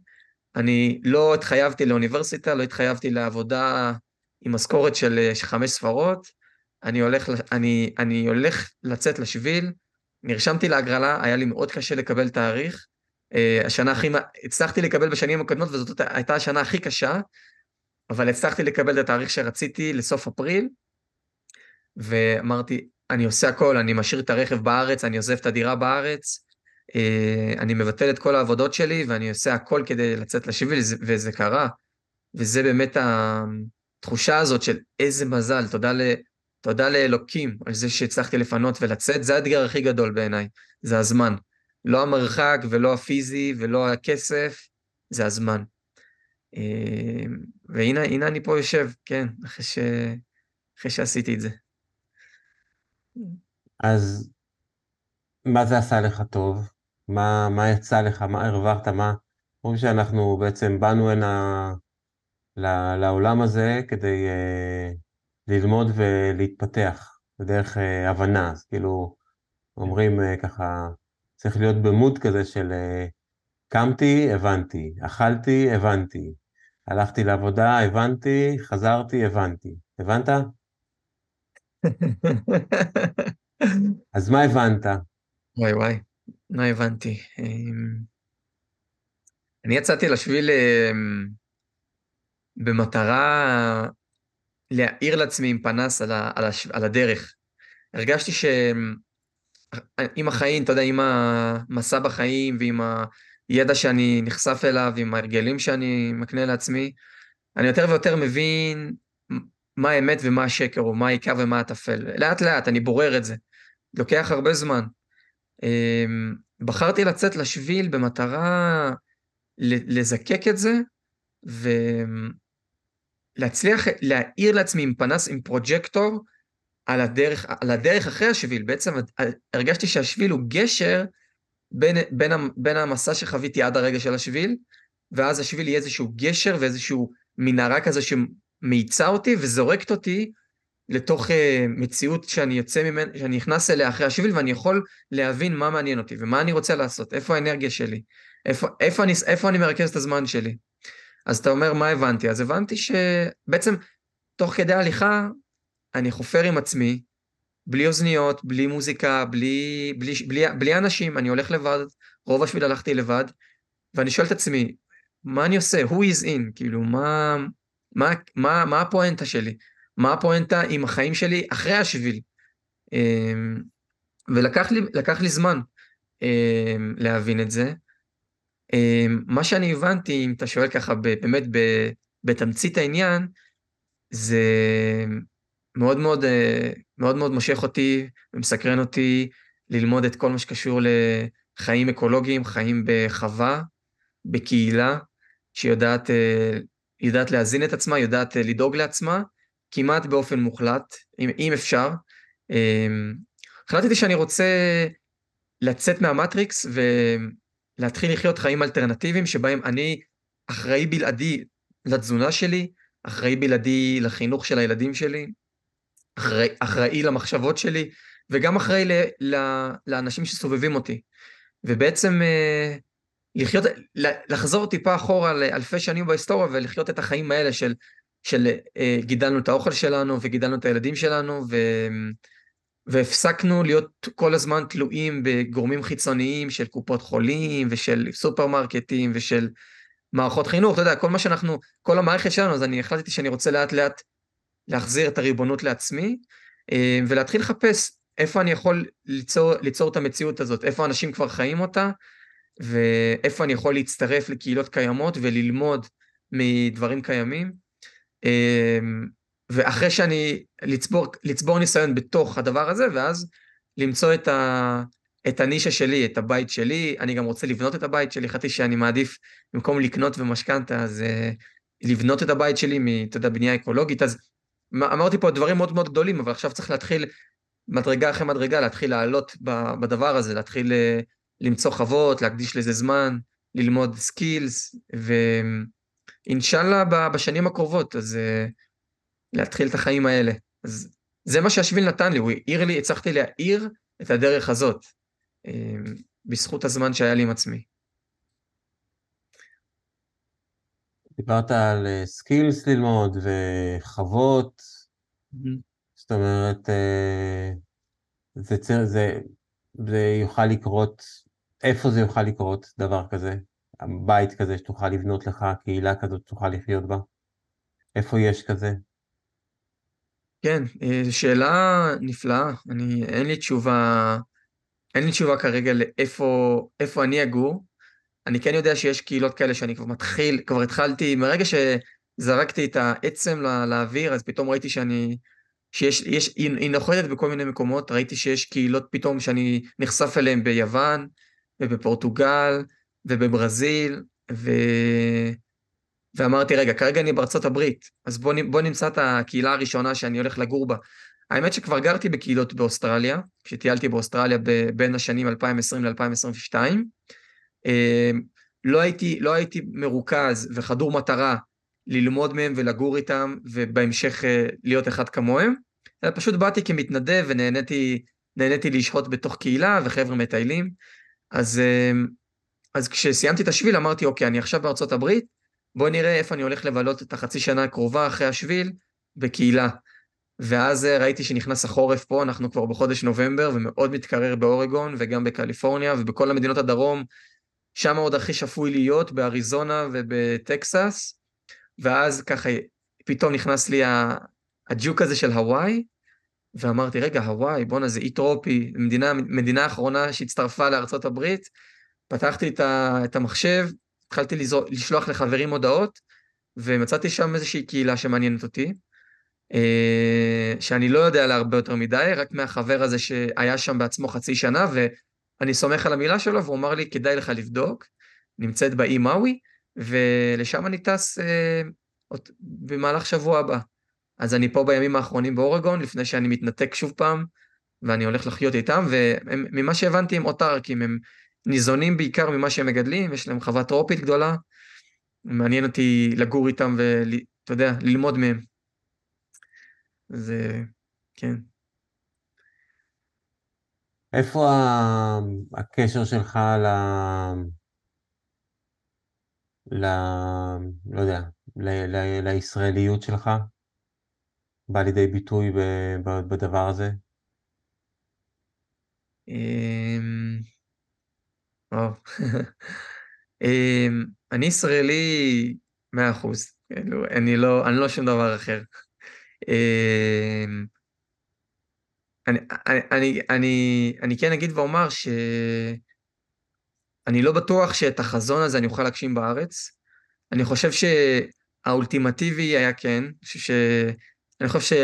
אני לא התחייבתי לאוניברסיטה, לא התחייבתי לעבודה עם משכורת של אה, חמש ספרות, אני הולך, אני, אני הולך לצאת לשביל, נרשמתי להגרלה, היה לי מאוד קשה לקבל תאריך, Uh, השנה הכי, הצלחתי לקבל בשנים הקודמות וזאת הייתה השנה הכי קשה, אבל הצלחתי לקבל את התאריך שרציתי לסוף אפריל, ואמרתי, אני עושה הכל, אני משאיר את הרכב בארץ, אני עוזב את הדירה בארץ, אני מבטל את כל העבודות שלי ואני עושה הכל כדי לצאת לשביל, וזה קרה. וזה באמת התחושה הזאת של איזה מזל, תודה, ל, תודה לאלוקים על זה שהצלחתי לפנות ולצאת, זה האתגר הכי גדול בעיניי, זה הזמן. לא המרחק ולא הפיזי ולא הכסף, זה הזמן. אה, והנה אני פה יושב, כן, אחרי, ש... אחרי שעשיתי את זה. אז מה זה עשה לך טוב? מה, מה יצא לך? מה הרווחת? מה... אומרים שאנחנו בעצם באנו הנה לעולם הזה כדי uh, ללמוד ולהתפתח בדרך uh, הבנה, אז כאילו אומרים uh, ככה צריך להיות במוד כזה של אה, קמתי, הבנתי, אכלתי, הבנתי, הלכתי לעבודה, הבנתי, חזרתי, הבנתי. הבנת? אז מה הבנת? וואי וואי, מה הבנתי? אמ, אני יצאתי לשביל אמ, במטרה להאיר לעצמי עם פנס על, ה, על, הש, על הדרך. הרגשתי עם החיים, אתה יודע, עם המסע בחיים ועם הידע שאני נחשף אליו, עם ההרגלים שאני מקנה לעצמי, אני יותר ויותר מבין מה האמת ומה השקר, או מה העיקר ומה הטפל. לאט לאט, אני בורר את זה. לוקח הרבה זמן. אמ, בחרתי לצאת לשביל במטרה לזקק את זה, ולהצליח להאיר לעצמי עם פנס, עם פרוג'קטור, על הדרך, על הדרך אחרי השביל, בעצם הרגשתי שהשביל הוא גשר בין, בין, בין המסע שחוויתי עד הרגע של השביל, ואז השביל יהיה איזשהו גשר ואיזשהו מנהרה כזה שמאיצה אותי וזורקת אותי לתוך uh, מציאות שאני יוצא ממנה, שאני נכנס אליה אחרי השביל ואני יכול להבין מה מעניין אותי ומה אני רוצה לעשות, איפה האנרגיה שלי, איפה, איפה, אני, איפה אני מרכז את הזמן שלי. אז אתה אומר, מה הבנתי? אז הבנתי שבעצם תוך כדי הליכה אני חופר עם עצמי, בלי אוזניות, בלי מוזיקה, בלי, בלי, בלי, בלי אנשים, אני הולך לבד, רוב השביל הלכתי לבד, ואני שואל את עצמי, מה אני עושה? Who is in? כאילו, מה, מה, מה, מה הפואנטה שלי? מה הפואנטה עם החיים שלי אחרי השביל? אמ, ולקח לי, לי זמן אמ, להבין את זה. אמ, מה שאני הבנתי, אם אתה שואל ככה באמת בתמצית העניין, זה מאוד מאוד, אה, מאוד מאוד מושך אותי ומסקרן אותי ללמוד את כל מה שקשור לחיים אקולוגיים, חיים בחווה, בקהילה, שיודעת אה, יודעת להזין את עצמה, יודעת אה, לדאוג לעצמה, כמעט באופן מוחלט, אם, אם אפשר. החלטתי שאני רוצה לצאת מהמטריקס ולהתחיל לחיות חיים אלטרנטיביים שבהם אני אחראי בלעדי לתזונה שלי, אחראי בלעדי לחינוך של הילדים שלי, אחראי, אחראי למחשבות שלי, וגם אחראי ל, ל, לאנשים שסובבים אותי. ובעצם אה, לחיות, לחזור טיפה אחורה לאלפי שנים בהיסטוריה ולחיות את החיים האלה של, של אה, גידלנו את האוכל שלנו וגידלנו את הילדים שלנו ו, והפסקנו להיות כל הזמן תלויים בגורמים חיצוניים של קופות חולים ושל סופרמרקטים ושל מערכות חינוך, אתה יודע, כל מה שאנחנו, כל המערכת שלנו, אז אני החלטתי שאני רוצה לאט לאט להחזיר את הריבונות לעצמי, אה, ולהתחיל לחפש איפה אני יכול ליצור, ליצור את המציאות הזאת, איפה אנשים כבר חיים אותה, ואיפה אני יכול להצטרף לקהילות קיימות וללמוד מדברים קיימים. אה, ואחרי שאני, לצבור, לצבור ניסיון בתוך הדבר הזה, ואז למצוא את, ה, את הנישה שלי, את הבית שלי, אני גם רוצה לבנות את הבית שלי, חשבתי שאני מעדיף, במקום לקנות ומשכנתה, אז uh, לבנות את הבית שלי, אתה יודע, בנייה אקולוגית, אז אמרתי פה דברים מאוד מאוד גדולים, אבל עכשיו צריך להתחיל מדרגה אחרי מדרגה, להתחיל לעלות בדבר הזה, להתחיל uh, למצוא חוות, להקדיש לזה זמן, ללמוד skills, ואינשאללה בשנים הקרובות, אז אה, להתחיל את החיים האלה. אז זה מה שהשביל נתן לי, הוא האיר לי, הצלחתי להאיר את הדרך הזאת, אמ, בזכות הזמן שהיה לי עם עצמי. דיברת על skills אה, ללמוד וחוות, אמ-הממ. זאת אומרת, אה, זה, זה, זה יוכל לקרות, איפה זה יוכל לקרות, דבר כזה? בית כזה שתוכל לבנות לך, קהילה כזאת שתוכל לחיות בה? איפה יש כזה? כן, אה, שאלה נפלאה. אני, אין לי תשובה, אין לי תשובה כרגע לאיפה איפה אני אגור. אני כן יודע שיש קהילות כאלה שאני כבר מתחיל, כבר התחלתי, מרגע שזרקתי את העצם לא, לאוויר, אז פתאום ראיתי שאני, שיש, יש, היא, היא נוחתת בכל מיני מקומות, ראיתי שיש קהילות פתאום שאני נחשף אליהן ביוון, ובפורטוגל, ובברזיל, ו... ואמרתי, רגע, כרגע אני בארצות הברית, אז בוא, בוא נמצא את הקהילה הראשונה שאני הולך לגור בה. האמת שכבר גרתי בקהילות באוסטרליה, כשטיילתי באוסטרליה בין השנים 2020 ל-2022. אמ, לא לא הייתי מרוכז וחדור מטרה ללמוד מהם ולגור איתם, ובהמשך אה, להיות אחד כמוהם, אלא פשוט באתי כמתנדב ונהניתי לשהות בתוך קהילה וחבר'ה מטיילים. אז, אמ, אז כשסיימתי את השביל אמרתי, אוקיי, אני עכשיו בארצות הברית, בוא נראה איפה אני הולך לבלות את החצי שנה הקרובה אחרי השביל בקהילה. ואז אה, ראיתי שנכנס החורף פה, אנחנו כבר בחודש נובמבר ומאוד מתקרר באורגון וגם בקליפורניה ובכל המדינות הדרום, שם עוד הכי שפוי להיות, באריזונה ובטקסס, ואז ככה פתאום נכנס לי הג'וק הזה של הוואי, ואמרתי, רגע, הוואי, בואנה, זה אי טרופי, מדינה, מדינה אחרונה שהצטרפה לארצות הברית, פתחתי את המחשב, התחלתי לשלוח לחברים הודעות, ומצאתי שם איזושהי קהילה שמעניינת אותי, אה, שאני לא יודע לה הרבה יותר מדי, רק מהחבר הזה שהיה שם בעצמו חצי שנה, ואני סומך על המילה שלו, והוא אמר לי, כדאי לך לבדוק, נמצאת באי מאווי, ולשם אני טס אה, במהלך שבוע הבא. אז אני פה בימים האחרונים באורגון, לפני שאני מתנתק שוב פעם, ואני הולך לחיות איתם, וממה שהבנתי הם אוטרקים, הם ניזונים בעיקר ממה שהם מגדלים, יש להם חווה טרופית גדולה, מעניין אותי לגור איתם ואתה יודע, ללמוד מהם. זה, כן. איפה הקשר שלך ל... ל... לא יודע, ל... ל... לישראליות שלך בא לידי ביטוי ב... בדבר הזה? אמ, אני ישראלי מאה אחוז, כאילו, אני לא, אני לא שום דבר אחר. אמ, אני, אני, אני, אני כן אגיד ואומר שאני לא בטוח שאת החזון הזה אני אוכל להגשים בארץ. אני חושב שהאולטימטיבי היה כן, ש... אני חושב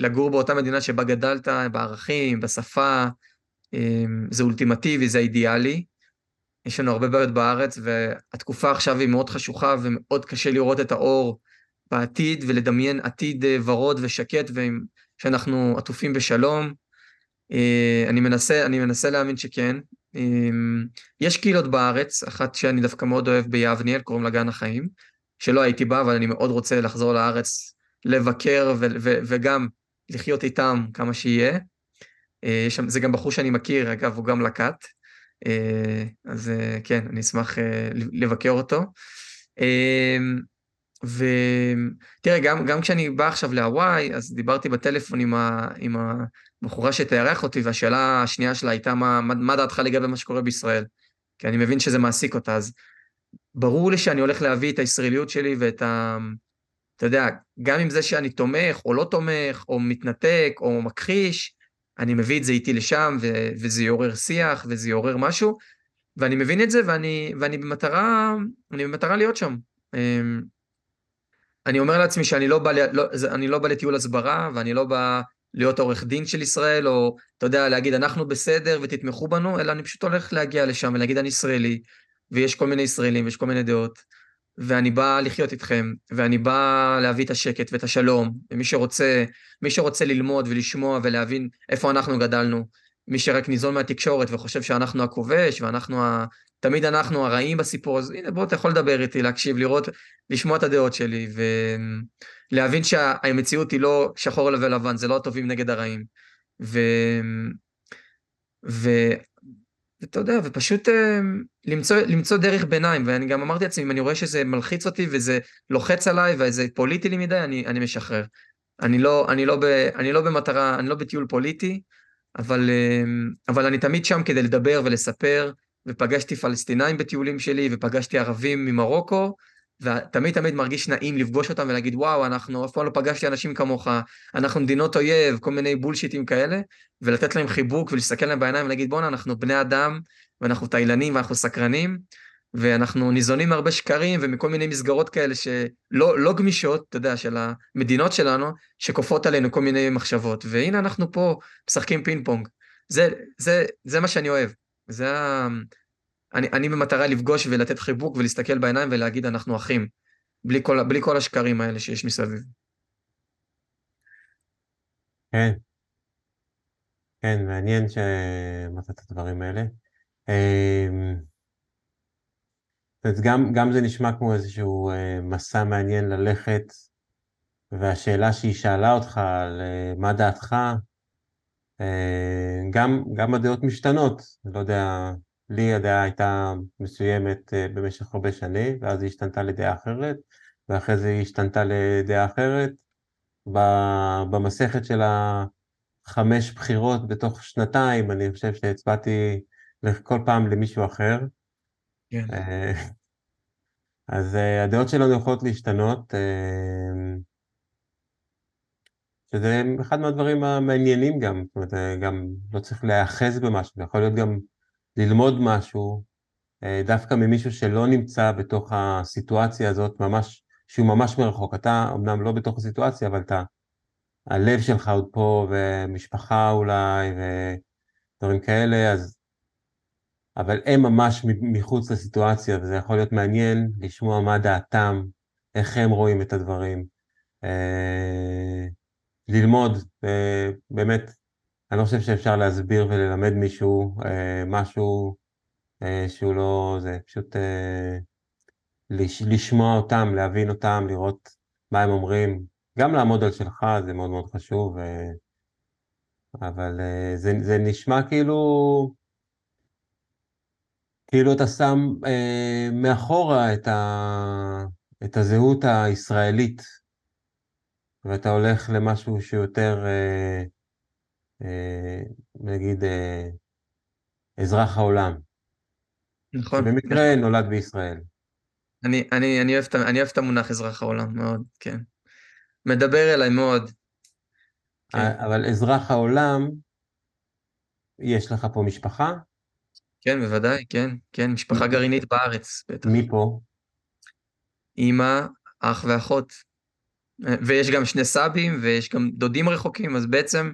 שלגור באותה מדינה שבה גדלת, בערכים, בשפה, אמ, זה אולטימטיבי, זה אידיאלי. יש לנו הרבה בעיות בארץ, והתקופה עכשיו היא מאוד חשוכה ומאוד קשה לראות את האור בעתיד ולדמיין עתיד אה, ורוד ושקט ושאנחנו עטופים בשלום. אה, אני מנסה, אני מנסה להאמין שכן. אמ, יש קהילות בארץ, אחת שאני דווקא מאוד אוהב ביבניאל, קוראים לה גן החיים, שלא הייתי בה, אבל אני מאוד רוצה לחזור לארץ, לבקר ו- ו- וגם לחיות איתם כמה שיהיה. אה, זה גם בחור שאני מכיר, אגב, הוא גם לקט. אה, אז אה, כן, אני אשמח אה, לבקר אותו. ותראה, גם, גם כשאני בא עכשיו להוואי, אז דיברתי בטלפון עם, ה, עם הבחורה שתארח אותי, והשאלה השנייה שלה הייתה, מה, מה דעתך לגבי מה שקורה בישראל? כי אני מבין שזה מעסיק אותה, אז ברור לי שאני הולך להביא את הישראליות שלי ואת ה... אתה יודע, גם עם זה שאני תומך או לא תומך, או מתנתק, או מכחיש, אני מביא את זה איתי לשם, ו- וזה יעורר שיח, וזה יעורר משהו, ואני מבין את זה, ואני, ואני במטרה, אני במטרה להיות שם. אמ, אני אומר לעצמי שאני לא בא, לא, אני לא בא לטיול הסברה, ואני לא בא להיות עורך דין של ישראל, או אתה יודע, להגיד אנחנו בסדר ותתמכו בנו, אלא אני פשוט הולך להגיע לשם ולהגיד אני ישראלי, ויש כל מיני ישראלים ויש כל מיני דעות, ואני בא לחיות איתכם, ואני בא להביא את השקט ואת השלום, ומי שרוצה, מי שרוצה ללמוד ולשמוע ולהבין איפה אנחנו גדלנו, מי שרק ניזון מהתקשורת וחושב שאנחנו הכובש, ואנחנו ה... תמיד אנחנו הרעים בסיפור הזה, הנה בוא אתה יכול לדבר איתי, להקשיב, לראות, לשמוע את הדעות שלי, ולהבין שהמציאות היא לא שחור ולבן, זה לא הטובים נגד הרעים. ו... ו... ואתה יודע, ופשוט אה, למצוא, למצוא דרך ביניים, ואני גם אמרתי לעצמי, אם אני רואה שזה מלחיץ אותי וזה לוחץ עליי וזה פוליטי לי מדי, אני, אני משחרר. אני לא, אני, לא ב, אני לא במטרה, אני לא בטיול פוליטי, אבל, אה, אבל אני תמיד שם כדי לדבר ולספר, ופגשתי פלסטינאים בטיולים שלי, ופגשתי ערבים ממרוקו, ותמיד תמיד מרגיש נעים לפגוש אותם ולהגיד, וואו, אנחנו אף פעם לא פגשתי אנשים כמוך, אנחנו מדינות אויב, כל מיני בולשיטים כאלה, ולתת להם חיבוק ולהסתכל להם בעיניים ולהגיד, בואנה, אנחנו בני אדם, ואנחנו תאילנים ואנחנו סקרנים, ואנחנו ניזונים מהרבה שקרים ומכל מיני מסגרות כאלה שלא לא גמישות, אתה יודע, של המדינות שלנו, שכופות עלינו כל מיני מחשבות. והנה אנחנו פה משחקים פינג פונג. זה, זה, זה מה שאני אוהב. זה. אני, אני במטרה לפגוש ולתת חיבוק ולהסתכל בעיניים ולהגיד אנחנו אחים, בלי כל, בלי כל השקרים האלה שיש מסביב. כן, כן, מעניין שאמרת את הדברים האלה. אמ, אז גם, גם זה נשמע כמו איזשהו אה, מסע מעניין ללכת, והשאלה שהיא שאלה אותך על אה, מה דעתך, אה, גם, גם הדעות משתנות, לא יודע, לי הדעה הייתה מסוימת אה, במשך הרבה שנים, ואז היא השתנתה לדעה אחרת, ואחרי זה היא השתנתה לדעה אחרת. במסכת של החמש בחירות בתוך שנתיים, אני חושב שהצבעתי כל פעם למישהו אחר. כן. אה, אז הדעות שלנו יכולות להשתנות. שזה אחד מהדברים המעניינים גם, זאת אומרת, אה, גם לא צריך להיאחז במשהו, זה יכול להיות גם ללמוד משהו אה, דווקא ממישהו שלא נמצא בתוך הסיטואציה הזאת, ממש, שהוא ממש מרחוק. אתה אמנם לא בתוך הסיטואציה, אבל אתה, הלב שלך עוד פה, ומשפחה אולי, ודברים כאלה, אז... אבל הם ממש מחוץ לסיטואציה, וזה יכול להיות מעניין לשמוע מה דעתם, איך הם רואים את הדברים. אה, ללמוד, אה, באמת, אני לא חושב שאפשר להסביר וללמד מישהו אה, משהו אה, שהוא לא, זה פשוט לשמוע אותם, להבין אותם, לראות מה הם אומרים, גם לעמוד על שלך זה מאוד מאוד חשוב, אבל זה, זה נשמע כאילו, כאילו אתה שם מאחורה את, ה, את הזהות הישראלית ואתה הולך למשהו שיותר, אה, אה, נגיד, אה, אזרח העולם. נכון. שבמקרה נכון. נולד בישראל. אני, אני, אני, אוהב, אני אוהב את המונח אזרח העולם מאוד, כן. מדבר אליי מאוד. כן. אבל אזרח העולם, יש לך פה משפחה? כן, בוודאי, כן, כן, משפחה גרעינית בארץ, בטח. מי פה? אמא, אח ואחות. ויש גם שני סאבים ויש גם דודים רחוקים, אז בעצם,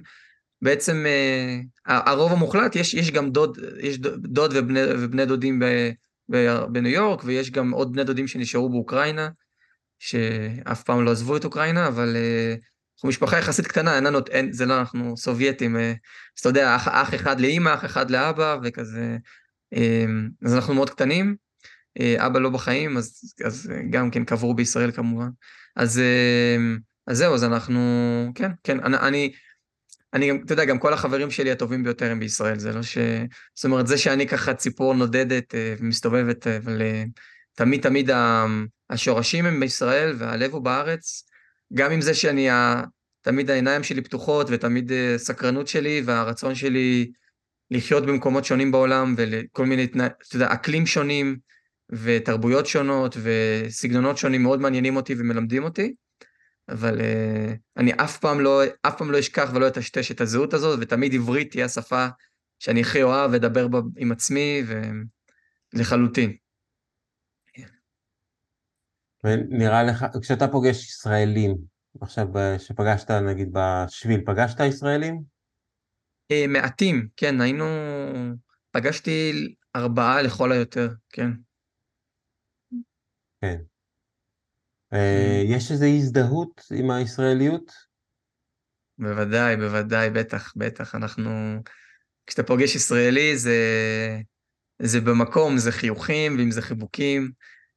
בעצם אה, הרוב המוחלט, יש, יש גם דוד, יש דוד ובני, ובני דודים ב, ב, בניו יורק, ויש גם עוד בני דודים שנשארו באוקראינה, שאף פעם לא עזבו את אוקראינה, אבל אה, אנחנו משפחה יחסית קטנה, אין לנו, אין, זה לא, אנחנו סובייטים, אה, אז אתה יודע, אח, אח אחד לאימא, אח אחד לאבא, וכזה, אז אנחנו מאוד קטנים. אבא לא בחיים, אז, אז גם כן קברו בישראל כמובן. אז, אמ, אז זהו, אז אנחנו, כן, כן, אני, אני גם, אתה יודע, גם כל החברים שלי הטובים ביותר הם בישראל, זה לא ש... זאת אומרת, זה שאני ככה ציפור נודדת אה, ומסתובבת, אה, אבל אה, תמיד תמיד השורשים הם בישראל והלב הוא בארץ, גם עם זה שאני, תמיד העיניים שלי פתוחות ותמיד סקרנות שלי והרצון שלי לחיות במקומות שונים בעולם ולכל מיני, אתה יודע, אקלים שונים. ותרבויות שונות וסגנונות שונים מאוד מעניינים אותי ומלמדים אותי, אבל uh, אני אף פעם לא, אף פעם לא אשכח ולא אטשטש את הזהות הזאת, ותמיד עברית תהיה השפה שאני הכי אוהב לדבר בה עם עצמי, ולחלוטין. ונראה לך, כשאתה פוגש ישראלים, עכשיו שפגשת נגיד בשביל, פגשת ישראלים? Uh, מעטים, כן, היינו, פגשתי ארבעה לכל היותר, כן. כן. אה, יש איזו הזדהות עם הישראליות? בוודאי, בוודאי, בטח, בטח. אנחנו... כשאתה פוגש ישראלי זה, זה במקום, זה חיוכים, ואם זה חיבוקים,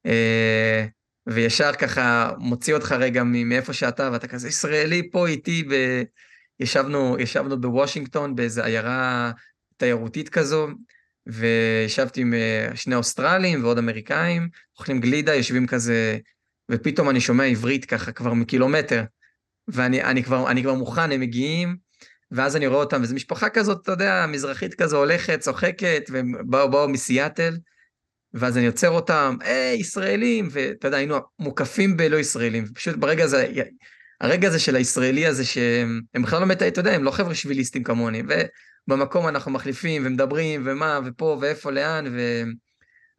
אה, וישר ככה מוציא אותך רגע מאיפה שאתה, ואתה כזה ישראלי פה איתי, ב... ישבנו, ישבנו בוושינגטון באיזו עיירה תיירותית כזו, וישבתי עם אה, שני אוסטרלים ועוד אמריקאים, אוכלים גלידה, יושבים כזה, ופתאום אני שומע עברית ככה כבר מקילומטר, ואני אני כבר, אני כבר מוכן, הם מגיעים, ואז אני רואה אותם, וזו משפחה כזאת, אתה יודע, מזרחית כזו, הולכת, צוחקת, והם באו, באו מסיאטל, ואז אני עוצר אותם, היי, ישראלים, ואתה יודע, היינו מוקפים בלא ישראלים, פשוט ברגע הזה, הרגע הזה של הישראלי הזה, שהם בכלל לא מתי, אתה יודע, הם לא חבר'ה שביליסטים כמוני, במקום אנחנו מחליפים ומדברים ומה ופה ואיפה לאן ו...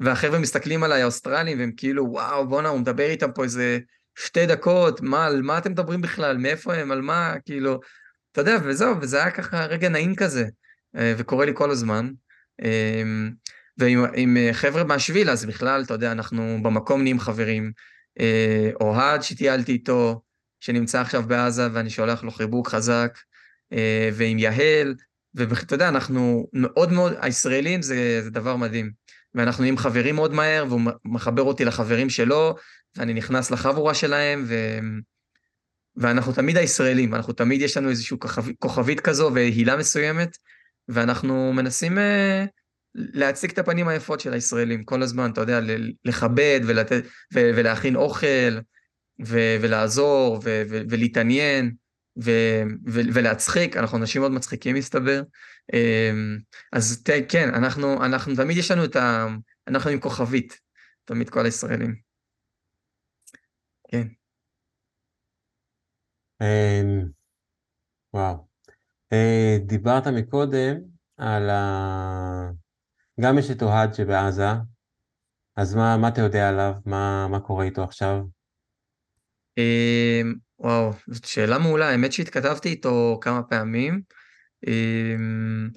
והחבר'ה מסתכלים עליי האוסטרלים והם כאילו וואו בואנה הוא מדבר איתם פה איזה שתי דקות מה על מה אתם מדברים בכלל מאיפה הם על מה כאילו אתה יודע וזהו וזה היה ככה רגע נעים כזה אה, וקורה לי כל הזמן. אמ, ועם חבר'ה מהשביל אז בכלל אתה יודע אנחנו במקום נהיים חברים. אה, אוהד שטיילתי איתו שנמצא עכשיו בעזה ואני שולח לו חיבוק חזק אה, ועם יהל ואתה יודע, אנחנו מאוד מאוד, הישראלים זה, זה דבר מדהים. ואנחנו נהיים חברים מאוד מהר, והוא מחבר אותי לחברים שלו, ואני נכנס לחבורה שלהם, ו... ואנחנו תמיד הישראלים, אנחנו תמיד יש לנו איזושהי כוכב... כוכבית כזו והילה מסוימת, ואנחנו מנסים uh, להציג את הפנים היפות של הישראלים כל הזמן, אתה יודע, לכבד ולתת, ו... ולהכין אוכל, ו... ולעזור, ו... ו... ולהתעניין. ו- ו- ולהצחיק, אנחנו אנשים מאוד מצחיקים מסתבר. אמ, אז ת, כן, אנחנו, אנחנו, תמיד יש לנו את ה... אנחנו עם כוכבית, תמיד כל הישראלים. כן. אמ, וואו. אה, דיברת מקודם על ה... גם יש את אוהד שבעזה, אז מה, מה אתה יודע עליו? מה, מה קורה איתו עכשיו? אמ, וואו, זאת שאלה מעולה, האמת שהתכתבתי איתו כמה פעמים. אמ,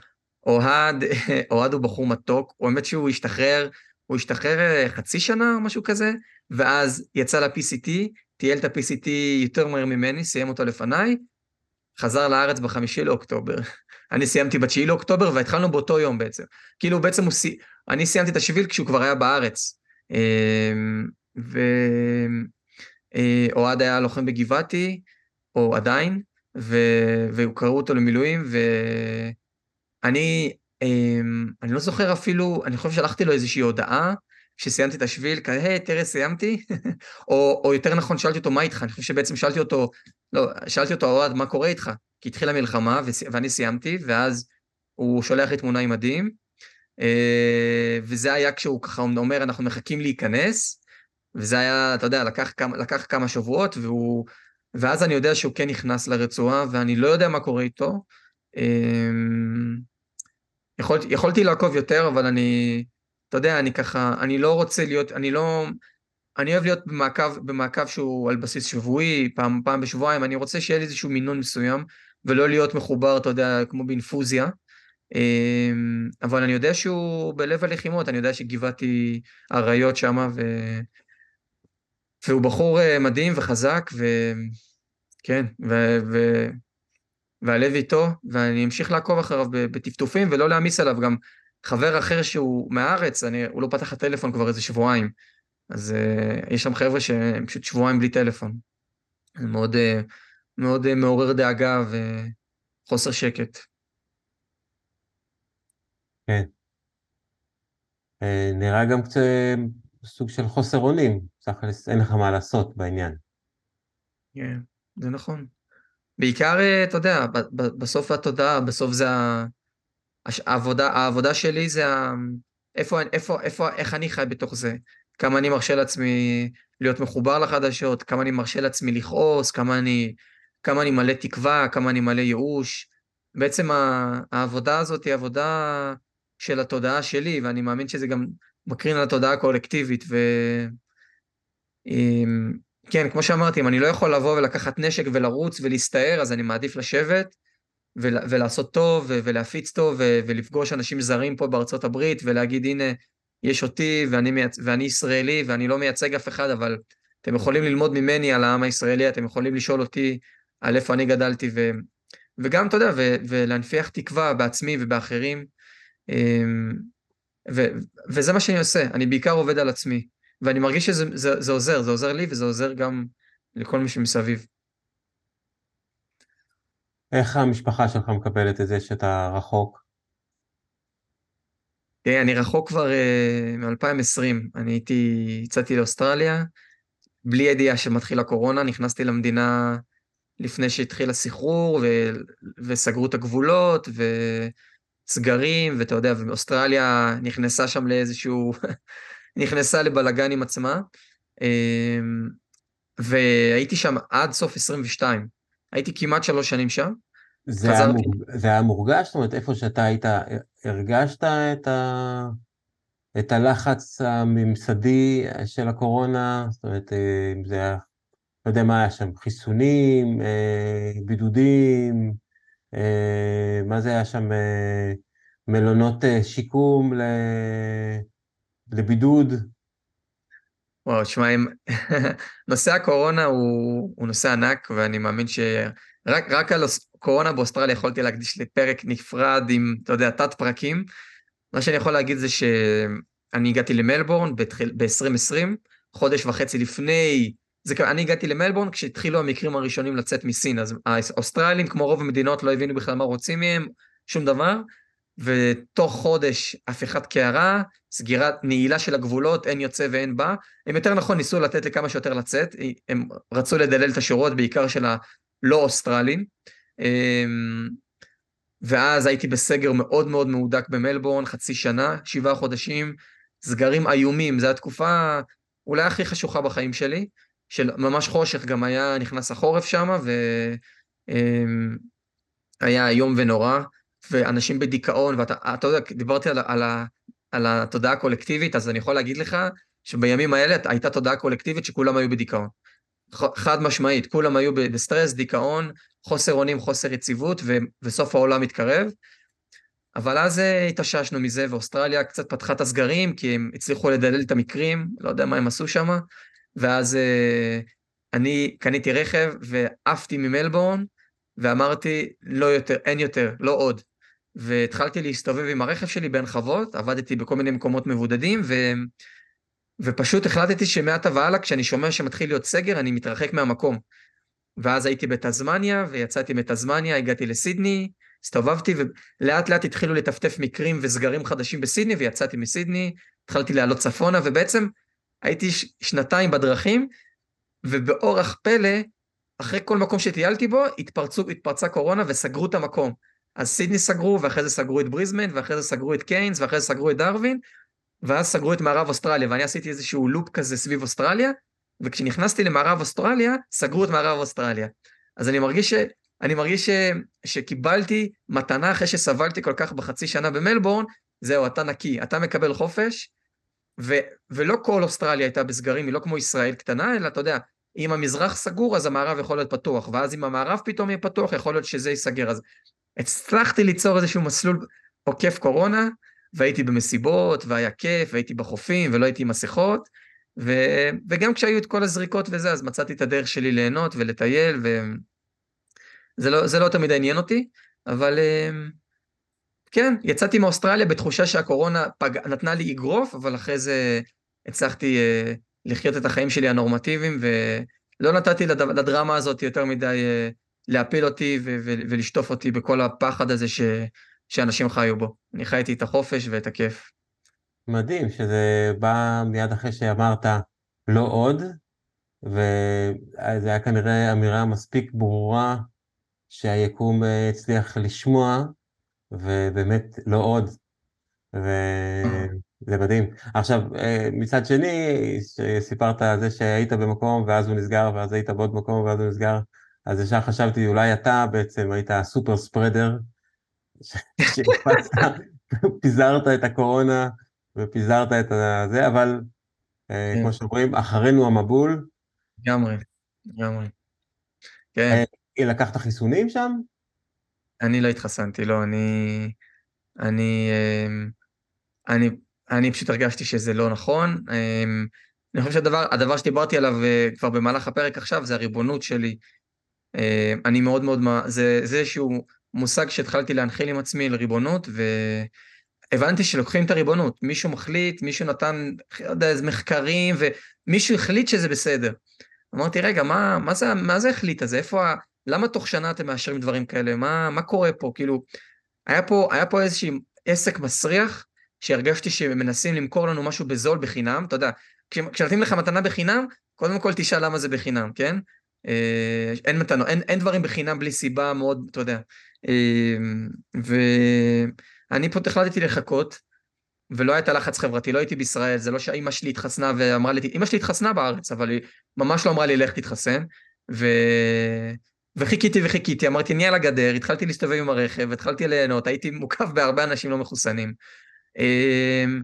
אוהד, אוהד הוא בחור מתוק, הוא האמת שהוא השתחרר, הוא השתחרר אה, חצי שנה או משהו כזה, ואז יצא ל-PCT, טייל את ה-PCT יותר מהר ממני, סיים אותו לפניי, חזר לארץ בחמישי לאוקטובר. אני סיימתי בתשיעי לאוקטובר והתחלנו באותו יום בעצם. כאילו בעצם הוא. אני סיימתי את השביל כשהוא כבר היה בארץ. אמ, ו... אה, היה לוחם בגבעתי, או עדיין, ו- וקראו אותו למילואים, ואני אמ, אני לא זוכר אפילו, אני חושב שלחתי לו איזושהי הודעה כשסיימתי את השביל, כזה, היי, תראה, סיימתי, או, או יותר נכון, שאלתי אותו, מה איתך? אני חושב שבעצם שאלתי אותו, לא, שאלתי אותו, אוהד, מה קורה איתך? כי התחילה מלחמה, ואני סיימתי, ואז הוא שולח לי תמונה עם מדים, אה, וזה היה כשהוא ככה אומר, אנחנו מחכים להיכנס, וזה היה, אתה יודע, לקח כמה, לקח כמה שבועות, והוא... ואז אני יודע שהוא כן נכנס לרצועה, ואני לא יודע מה קורה איתו. אמ, יכול, יכולתי לעקוב יותר, אבל אני, אתה יודע, אני ככה, אני לא רוצה להיות, אני לא, אני אוהב להיות במעקב, במעקב שהוא על בסיס שבועי, פעם, פעם בשבועיים, אני רוצה שיהיה לי איזשהו מינון מסוים, ולא להיות מחובר, אתה יודע, כמו באינפוזיה. אמ, אבל אני יודע שהוא בלב הלחימות, אני יודע שגבעתי אריות שמה, ו... והוא בחור אה, מדהים וחזק, וכן, ו... ו... והלב איתו, ואני אמשיך לעקוב אחריו בטפטופים ולא להעמיס עליו. גם חבר אחר שהוא מהארץ, אני, הוא לא פתח הטלפון כבר איזה שבועיים. אז uh, יש שם חבר'ה שהם פשוט שבועיים בלי טלפון. זה מאוד, uh, מאוד uh, מעורר דאגה וחוסר שקט. כן. נראה גם קצת סוג של חוסר אונים, תכלס אין לך מה לעשות בעניין. כן, זה נכון. בעיקר, אה, אתה יודע, בסוף התודעה, בסוף זה העבודה, העבודה שלי זה ה... איפה, איפה, איפה, איך אני חי בתוך זה, כמה אני מרשה לעצמי להיות מחובר לחדשות, כמה אני מרשה לעצמי לכעוס, כמה אני, כמה אני מלא תקווה, כמה אני מלא ייאוש. בעצם העבודה הזאת היא עבודה של התודעה שלי, ואני מאמין שזה גם מקרין על התודעה הקולקטיבית. ו... כן, כמו שאמרתי, אם אני לא יכול לבוא ולקחת נשק ולרוץ ולהסתער, אז אני מעדיף לשבת ול, ולעשות טוב ולהפיץ טוב ולפגוש אנשים זרים פה בארצות הברית ולהגיד, הנה, יש אותי ואני, מייצ... ואני ישראלי ואני לא מייצג אף אחד, אבל אתם יכולים ללמוד ממני על העם הישראלי, אתם יכולים לשאול אותי על איפה אני גדלתי, ו... וגם, אתה יודע, ו... ולהנפיח תקווה בעצמי ובאחרים. ו... וזה מה שאני עושה, אני בעיקר עובד על עצמי. ואני מרגיש שזה זה, זה עוזר, זה עוזר לי וזה עוזר גם לכל מי שמסביב. איך המשפחה שלך מקבלת את זה שאתה רחוק? תראה, אני רחוק כבר uh, מ-2020. אני הייתי, יצאתי לאוסטרליה, בלי ידיעה שמתחיל הקורונה, נכנסתי למדינה לפני שהתחיל הסחרור, ו- וסגרו את הגבולות, וסגרים, ואתה יודע, ואוסטרליה נכנסה שם לאיזשהו נכנסה לבלגן עם עצמה, אמ, והייתי שם עד סוף 22. הייתי כמעט שלוש שנים שם. זה. היה, מורג... זה היה מורגש? זאת אומרת, איפה שאתה היית, הרגשת את, ה... את הלחץ הממסדי של הקורונה? זאת אומרת, אה, אם זה היה, לא יודע מה היה שם, חיסונים, אה, בידודים, מה זה היה שם, מלונות שיקום ל... לבידוד? וואו, תשמע, נושא הקורונה הוא, הוא נושא ענק, ואני מאמין שרק על קורונה באוסטרליה יכולתי להקדיש לפרק נפרד עם, אתה יודע, תת פרקים. מה שאני יכול להגיד זה שאני הגעתי למלבורן ב-2020, חודש וחצי לפני, זה, אני הגעתי למלבורן כשהתחילו המקרים הראשונים לצאת מסין, אז האוסטרלים, כמו רוב המדינות, לא הבינו בכלל מה רוצים מהם, שום דבר, ותוך חודש הפיכת קערה, סגירת, נעילה של הגבולות, אין יוצא ואין בא. הם יותר נכון ניסו לתת לכמה שיותר לצאת, הם רצו לדלל את השורות, בעיקר של הלא אוסטרלים. אמ, ואז הייתי בסגר מאוד מאוד מהודק במלבורן, חצי שנה, שבעה חודשים, סגרים איומים, זו התקופה אולי הכי חשוכה בחיים שלי, של ממש חושך, גם היה נכנס החורף שם, והיה אמ, איום ונורא. ואנשים בדיכאון, ואתה יודע, דיברתי על, על, על התודעה הקולקטיבית, אז אני יכול להגיד לך שבימים האלה הייתה תודעה קולקטיבית שכולם היו בדיכאון. חד משמעית, כולם היו בסטרס, דיכאון, חוסר אונים, חוסר יציבות, ו, וסוף העולם מתקרב. אבל אז אה, התאוששנו מזה, ואוסטרליה קצת פתחה את הסגרים, כי הם הצליחו לדלל את המקרים, לא יודע מה הם עשו שם, ואז אה, אני קניתי רכב ועפתי ממלבורן, ואמרתי, לא יותר, אין יותר, לא עוד. והתחלתי להסתובב עם הרכב שלי בין חוות, עבדתי בכל מיני מקומות מבודדים, ו... ופשוט החלטתי שמעתה והלאה, כשאני שומע שמתחיל להיות סגר, אני מתרחק מהמקום. ואז הייתי בתזמניה, ויצאתי מתזמניה, הגעתי לסידני, הסתובבתי, ולאט לאט התחילו לטפטף מקרים וסגרים חדשים בסידני, ויצאתי מסידני, התחלתי לעלות צפונה, ובעצם הייתי ש... שנתיים בדרכים, ובאורח פלא, אחרי כל מקום שטיילתי בו, התפרצו, התפרצה קורונה וסגרו את המקום. אז סידני סגרו, ואחרי זה סגרו את בריזמן, ואחרי זה סגרו את קיינס, ואחרי זה סגרו את דרווין, ואז סגרו את מערב אוסטרליה, ואני עשיתי איזשהו לופ כזה סביב אוסטרליה, וכשנכנסתי למערב אוסטרליה, סגרו את מערב אוסטרליה. אז אני מרגיש, ש... אני מרגיש ש... שקיבלתי מתנה אחרי שסבלתי כל כך בחצי שנה במלבורן, זהו, אתה נקי, אתה מקבל חופש, ו... ולא כל אוסטרליה הייתה בסגרים, היא לא כמו ישראל קטנה, אלא אתה יודע, אם המזרח סגור אז המערב יכול להיות פתוח, ואז אם המערב פתאום יהיה פתוח, יכול להיות שזה ייסגר. אז הצלחתי ליצור איזשהו מסלול עוקף קורונה, והייתי במסיבות, והיה כיף, והייתי בחופים, ולא הייתי עם מסכות, ו... וגם כשהיו את כל הזריקות וזה, אז מצאתי את הדרך שלי ליהנות ולטייל, וזה לא, לא תמיד עניין אותי, אבל אמ, כן, יצאתי מאוסטרליה בתחושה שהקורונה פג... נתנה לי אגרוף, אבל אחרי זה הצלחתי אה, לחיות את החיים שלי הנורמטיביים, ולא נתתי לד... לדרמה הזאת יותר מדי אה, להפיל אותי ו- ו- ולשטוף אותי בכל הפחד הזה ש- שאנשים חיו בו. אני חייתי את החופש ואת הכיף. מדהים שזה בא מיד אחרי שאמרת לא עוד, וזה היה כנראה אמירה מספיק ברורה שהיקום אה, הצליח לשמוע, ובאמת לא עוד. ו... זה מדהים. עכשיו, אה, מצד שני, סיפרת על זה שהיית במקום ואז הוא נסגר, ואז היית בעוד מקום ואז הוא נסגר, אז ישר חשבתי, אולי אתה בעצם היית הסופר ספרדר, שהקפצת, פיזרת את הקורונה ופיזרת את זה, אבל אה, כמו כן. שאומרים, אחרינו המבול. לגמרי, לגמרי. כן. אה, לקחת חיסונים שם? אני לא התחסנתי, לא, אני... אני... אני אני פשוט הרגשתי שזה לא נכון. אמ, אני חושב שהדבר הדבר שדיברתי עליו אה, כבר במהלך הפרק עכשיו זה הריבונות שלי. אמ, אני מאוד מאוד, זה, זה איזשהו מושג שהתחלתי להנחיל עם עצמי לריבונות, והבנתי שלוקחים את הריבונות, מישהו מחליט, מישהו נתן, לא יודע, איזה מחקרים, ומישהו החליט שזה בסדר. אמרתי, רגע, מה, מה, זה, מה זה החליט הזה? איפה. למה תוך שנה אתם מאשרים דברים כאלה? מה, מה קורה פה? כאילו, היה פה, היה פה איזשהו עסק מסריח, שהרגשתי שמנסים למכור לנו משהו בזול בחינם, אתה יודע, כשנותנים לך מתנה בחינם, קודם כל תשאל למה זה בחינם, כן? אה, אין מתנות, אין, אין דברים בחינם בלי סיבה מאוד, אתה יודע. אה, ואני פה החלטתי לחכות, ולא הייתה לחץ חברתי, לא הייתי בישראל, זה לא שאימא שלי התחסנה ואמרה לי, אימא שלי התחסנה בארץ, אבל היא ממש לא אמרה לי לך תתחסן, ו... וחיכיתי וחיכיתי, אמרתי נהיה על הגדר, התחלתי להסתובב עם הרכב, התחלתי ליהנות, הייתי מוקף בהרבה אנשים לא מחוסנים. אמ,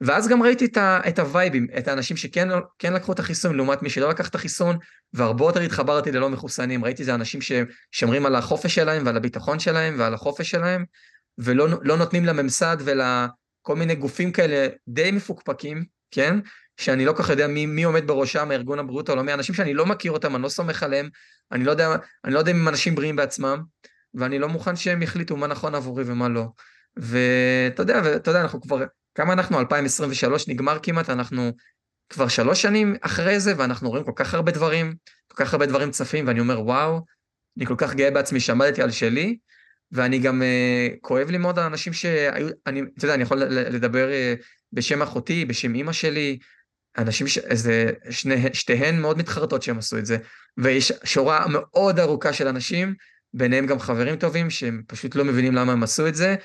ואז גם ראיתי את, ה, את הווייבים, את האנשים שכן כן לקחו את החיסון לעומת מי שלא לקח את החיסון, והרבה יותר התחברתי ללא מחוסנים. ראיתי זה אנשים ששומרים על החופש שלהם ועל הביטחון שלהם ועל החופש שלהם, ולא לא נותנים לממסד ולכל מיני גופים כאלה די מפוקפקים, כן? שאני לא כל כך יודע מי, מי עומד בראשם, ארגון הבריאות העולמי, אנשים שאני לא מכיר אותם, אני לא סומך עליהם, אני לא יודע, אני לא יודע אם הם אנשים בריאים בעצמם, ואני לא מוכן שהם יחליטו מה נכון עבורי ומה לא. ואתה יודע, ואתה יודע, אנחנו כבר, כמה אנחנו? 2023 נגמר כמעט, אנחנו כבר שלוש שנים אחרי זה, ואנחנו רואים כל כך הרבה דברים, כל כך הרבה דברים צפים, ואני אומר, וואו, אני כל כך גאה בעצמי שעמדתי על שלי, ואני גם, uh, כואב לי מאוד על אנשים שהיו, אני, אתה יודע, אני יכול לדבר uh, בשם אחותי, בשם אימא שלי, אנשים, ש... איזה, שני, שתיהן מאוד מתחרטות שהם עשו את זה, ויש שורה מאוד ארוכה של אנשים, ביניהם גם חברים טובים, שהם פשוט לא מבינים למה הם עשו את זה,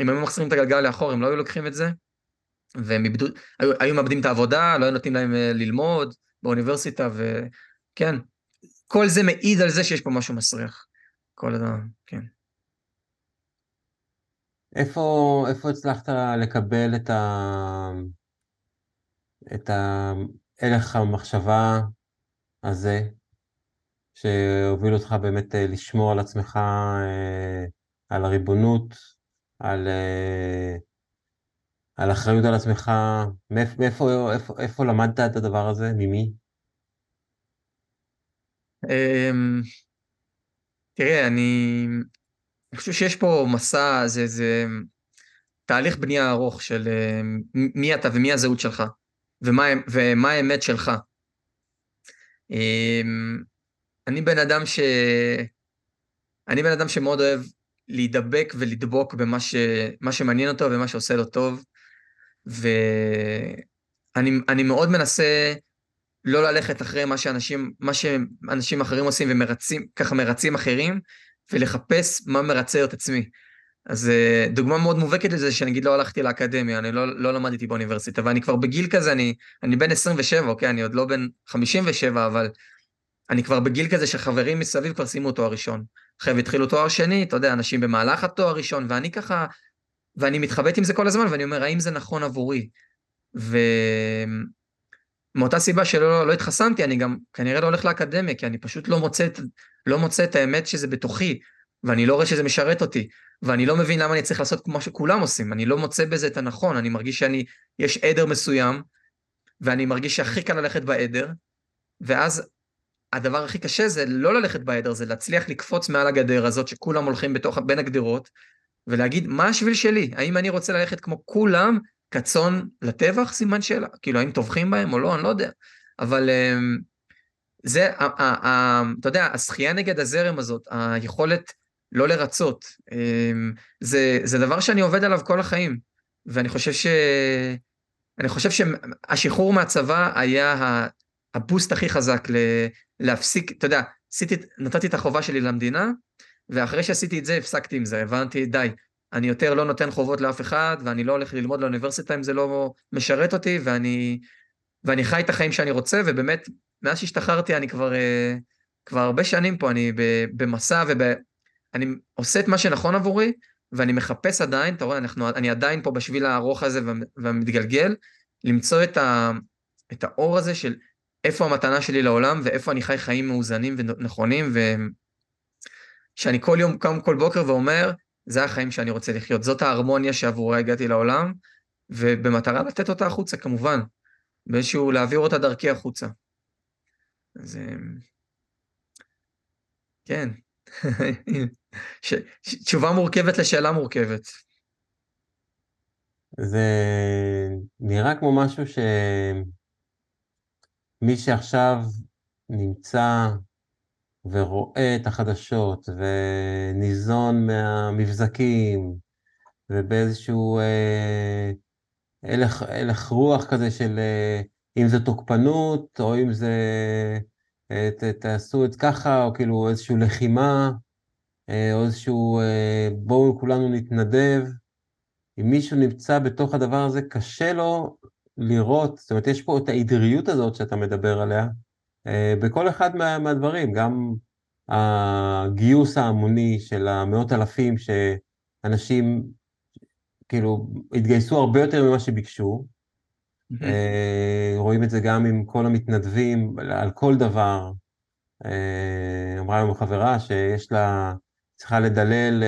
אם היו מחזירים את הגלגל לאחור, הם לא היו לוקחים את זה, והם איבדו, היו, היו מאבדים את העבודה, לא היו נותנים להם אה, ללמוד באוניברסיטה, וכן, כל זה מעיד על זה שיש פה משהו מסריח. כל אדם, כן. איפה, איפה הצלחת לקבל את, ה... את הלך המחשבה הזה, שהוביל אותך באמת אה, לשמור על עצמך, אה, על הריבונות, על, אה, על אחריות על עצמך, מאיפה איפה, איפה למדת את הדבר הזה? ממי? אמ, תראה, אני, אני חושב שיש פה מסע, זה, זה תהליך בנייה ארוך של מי אתה ומי הזהות שלך, ומה, ומה האמת שלך. אמ, אני בן אדם ש... אני בן אדם שמאוד אוהב להידבק ולדבוק במה ש, שמעניין אותו ומה שעושה לו טוב. ואני מאוד מנסה לא ללכת אחרי מה שאנשים, מה שאנשים אחרים עושים ומרצים, ככה מרצים אחרים, ולחפש מה מרצה את עצמי. אז אה, דוגמה מאוד מובהקת לזה, שנגיד לא הלכתי לאקדמיה, אני לא, לא למדתי באוניברסיטה, ואני כבר בגיל כזה, אני, אני בן 27, אוקיי? אני עוד לא בן 57, אבל אני כבר בגיל כזה שחברים מסביב כבר סיימו תואר ראשון. חבר'ה התחילו תואר שני, אתה יודע, אנשים במהלך התואר ראשון, ואני ככה, ואני מתחבט עם זה כל הזמן, ואני אומר, האם זה נכון עבורי? ומאותה סיבה שלא לא התחסנתי, אני גם כנראה לא הולך לאקדמיה, כי אני פשוט לא מוצא, לא מוצא את האמת שזה בתוכי, ואני לא רואה שזה משרת אותי, ואני לא מבין למה אני צריך לעשות כמו שכולם עושים, אני לא מוצא בזה את הנכון, אני מרגיש שאני, יש עדר מסוים, ואני מרגיש שהכי קל ללכת בעדר, ואז הדבר הכי קשה זה לא ללכת בעדר, זה להצליח לקפוץ מעל הגדר הזאת שכולם הולכים בתוך, בין הגדרות, ולהגיד, מה השביל שלי? האם אני רוצה ללכת כמו כולם, כצאן לטבח? סימן שאלה. כאילו, האם טובחים בהם או לא? אני לא יודע. אבל אמ, זה, אתה יודע, השחייה נגד הזרם הזאת, היכולת לא לרצות, אמ, זה, זה דבר שאני עובד עליו כל החיים. ואני חושב ש... אני חושב שהשחרור מהצבא היה הבוסט הכי חזק להפסיק, אתה יודע, עשיתי, נתתי את החובה שלי למדינה, ואחרי שעשיתי את זה הפסקתי עם זה, הבנתי, די, אני יותר לא נותן חובות לאף אחד, ואני לא הולך ללמוד לאוניברסיטה אם זה לא משרת אותי, ואני, ואני חי את החיים שאני רוצה, ובאמת, מאז שהשתחררתי אני כבר, אה, כבר הרבה שנים פה, אני במסע, ואני עושה את מה שנכון עבורי, ואני מחפש עדיין, אתה רואה, אנחנו, אני עדיין פה בשביל הארוך הזה והמתגלגל, למצוא את, ה, את האור הזה של איפה המתנה שלי לעולם, ואיפה אני חי חיים מאוזנים ונכונים, ושאני כל יום קם כל בוקר ואומר, זה החיים שאני רוצה לחיות, זאת ההרמוניה שעבורה הגעתי לעולם, ובמטרה לתת אותה החוצה כמובן, באיזשהו להעביר אותה דרכי החוצה. אז כן, ש... תשובה מורכבת לשאלה מורכבת. זה נראה כמו משהו שמי שעכשיו נמצא ורואה את החדשות וניזון מהמבזקים ובאיזשהו אה, הלך, הלך רוח כזה של אה, אם זה תוקפנות או אם זה אה, ת, תעשו את ככה או כאילו איזושהי לחימה או איזשהו אה, בואו כולנו נתנדב. אם מישהו נמצא בתוך הדבר הזה, קשה לו לראות, זאת אומרת, יש פה את העדריות הזאת שאתה מדבר עליה, אה, בכל אחד מה, מהדברים, גם הגיוס ההמוני של המאות אלפים שאנשים כאילו התגייסו הרבה יותר ממה שביקשו, mm-hmm. רואים את זה גם עם כל המתנדבים על כל דבר. אמרה לנו חברה שיש לה, צריכה לדלל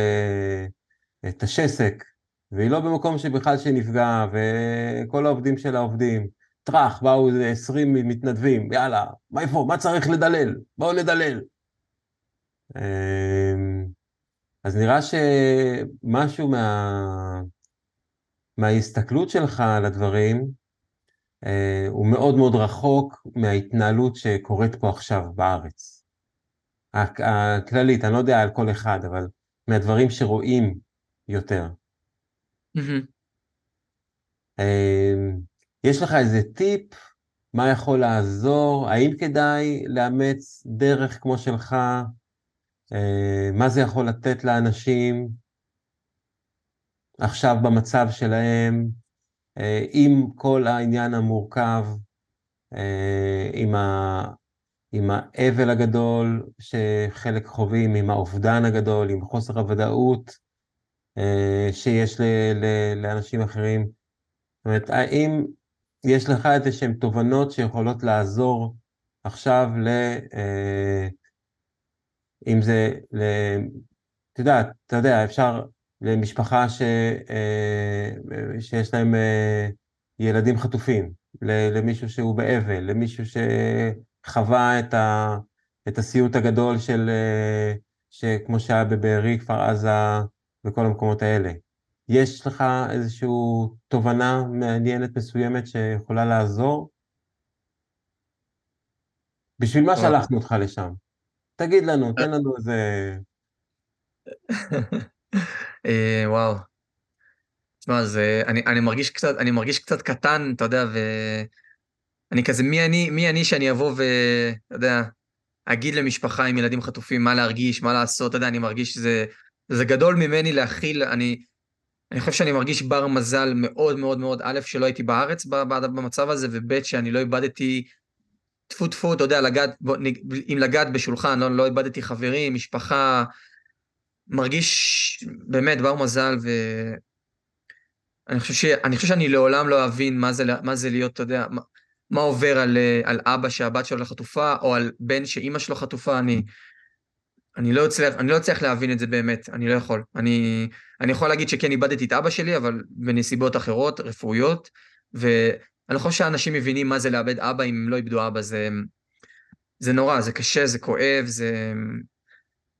את השסק, והיא לא במקום שבכלל שנפגע, וכל העובדים שלה עובדים. טראח, באו איזה עשרים מתנדבים, יאללה, מה איפה, מה צריך לדלל? בואו נדלל. אמ, אז נראה שמשהו מה... מההסתכלות שלך על הדברים, אה, הוא מאוד מאוד רחוק מההתנהלות שקורית פה עכשיו בארץ. הכללית, אני לא יודע על כל אחד, אבל מהדברים שרואים יותר. Mm-hmm. יש לך איזה טיפ? מה יכול לעזור? האם כדאי לאמץ דרך כמו שלך? אה, מה זה יכול לתת לאנשים עכשיו במצב שלהם, אה, עם כל העניין המורכב, אה, עם, ה, עם האבל הגדול שחלק חווים, עם האובדן הגדול, עם חוסר הוודאות שיש ל, ל, לאנשים אחרים. זאת אומרת, האם יש לך איזה שהן תובנות שיכולות לעזור עכשיו ל... אם זה, ל... את יודעת, אתה יודע, אפשר למשפחה ש... אה, שיש להם אה, ילדים חטופים, למישהו שהוא באבל, למישהו שחווה את, ה... את הסיוט הגדול של, אה, שכמו שהיה בבארי, כפר עזה וכל המקומות האלה. יש לך איזושהי תובנה מעניינת מסוימת שיכולה לעזור? בשביל מה שלחנו אותך לשם? תגיד לנו, תן לנו איזה... אה, וואו. תשמע, אני, אני מרגיש קצת, אני מרגיש קצת קטן, אתה יודע, ואני כזה, מי אני, מי אני שאני אבוא ואתה יודע, אגיד למשפחה עם ילדים חטופים מה להרגיש, מה לעשות, אתה יודע, אני מרגיש שזה, זה גדול ממני להכיל, אני, אני חושב שאני מרגיש בר מזל מאוד מאוד מאוד, א', שלא הייתי בארץ במצב הזה, וב', שאני לא איבדתי טפו טפו, אתה יודע, לגעת, אם לגעת בשולחן, לא, לא איבדתי חברים, משפחה, מרגיש באמת בר מזל, ואני חושב, ש... חושב שאני לעולם לא אבין מה זה, מה זה להיות, אתה יודע, מה, עובר על, על אבא שהבת שלו חטופה, או על בן שאימא שלו חטופה, אני, אני לא אצליח, אני לא אצליח להבין את זה באמת, אני לא יכול. אני, אני יכול להגיד שכן איבדתי את אבא שלי, אבל בנסיבות אחרות, רפואיות, ו... אני לא חושב שאנשים מבינים מה זה לאבד אבא אם הם לא איבדו אבא, זה, זה נורא, זה קשה, זה כואב, זה...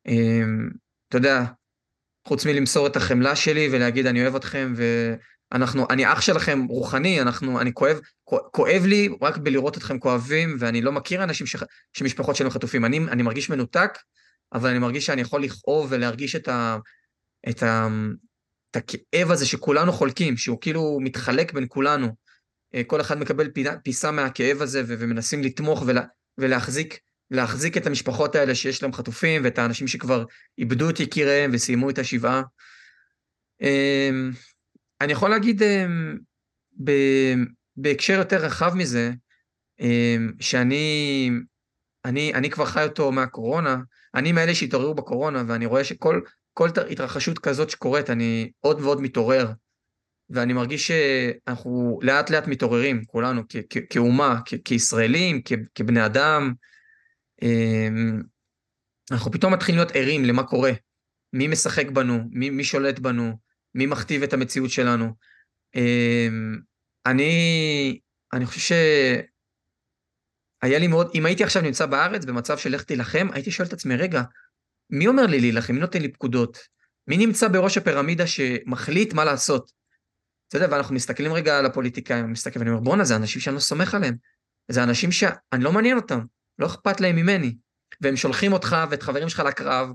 אמ, אתה יודע, חוץ מלמסור את החמלה שלי ולהגיד אני אוהב אתכם ואנחנו, אני אח שלכם רוחני, אנחנו, אני כואב, כואב לי רק בלראות אתכם כואבים ואני לא מכיר אנשים ש, שמשפחות שלהם חטופים, אני, אני מרגיש מנותק, אבל אני מרגיש שאני יכול לכאוב ולהרגיש את, ה, את, ה, את הכאב הזה שכולנו חולקים, שהוא כאילו מתחלק בין כולנו. אה, כל אחד מקבל פיסה מהכאב הזה ומנסים לתמוך ולה, ולהחזיק להחזיק את המשפחות האלה שיש להם חטופים ואת האנשים שכבר איבדו את יקיריהם וסיימו את השבעה. אמ, אני יכול להגיד אמ, בהקשר יותר רחב מזה, אמ, שאני אני, אני כבר חי אותו מהקורונה, אני מאלה שהתעוררו בקורונה, ואני רואה שכל כל התרחשות כזאת שקורית, אני עוד ועוד מתעורר, ואני מרגיש שאנחנו לאט לאט מתעוררים, כולנו, כאומה, כישראלים, כבני אדם. אנחנו פתאום מתחילים להיות ערים למה קורה, מי משחק בנו, מי, מי שולט בנו, מי מכתיב את המציאות שלנו. אני, אני חושב שהיה לי מאוד, אם הייתי עכשיו נמצא בארץ במצב של לך תילחם, הייתי שואל את עצמי, רגע, מי אומר לי להילחם? מי נותן לי פקודות? מי נמצא בראש הפירמידה שמחליט מה לעשות? אתה יודע, ואנחנו מסתכלים רגע על הפוליטיקאים, אני מסתכל ואני אומר, בואנה, זה אנשים שאני לא סומך עליהם. זה אנשים שאני לא מעניין אותם, לא אכפת להם ממני. והם שולחים אותך ואת חברים שלך לקרב,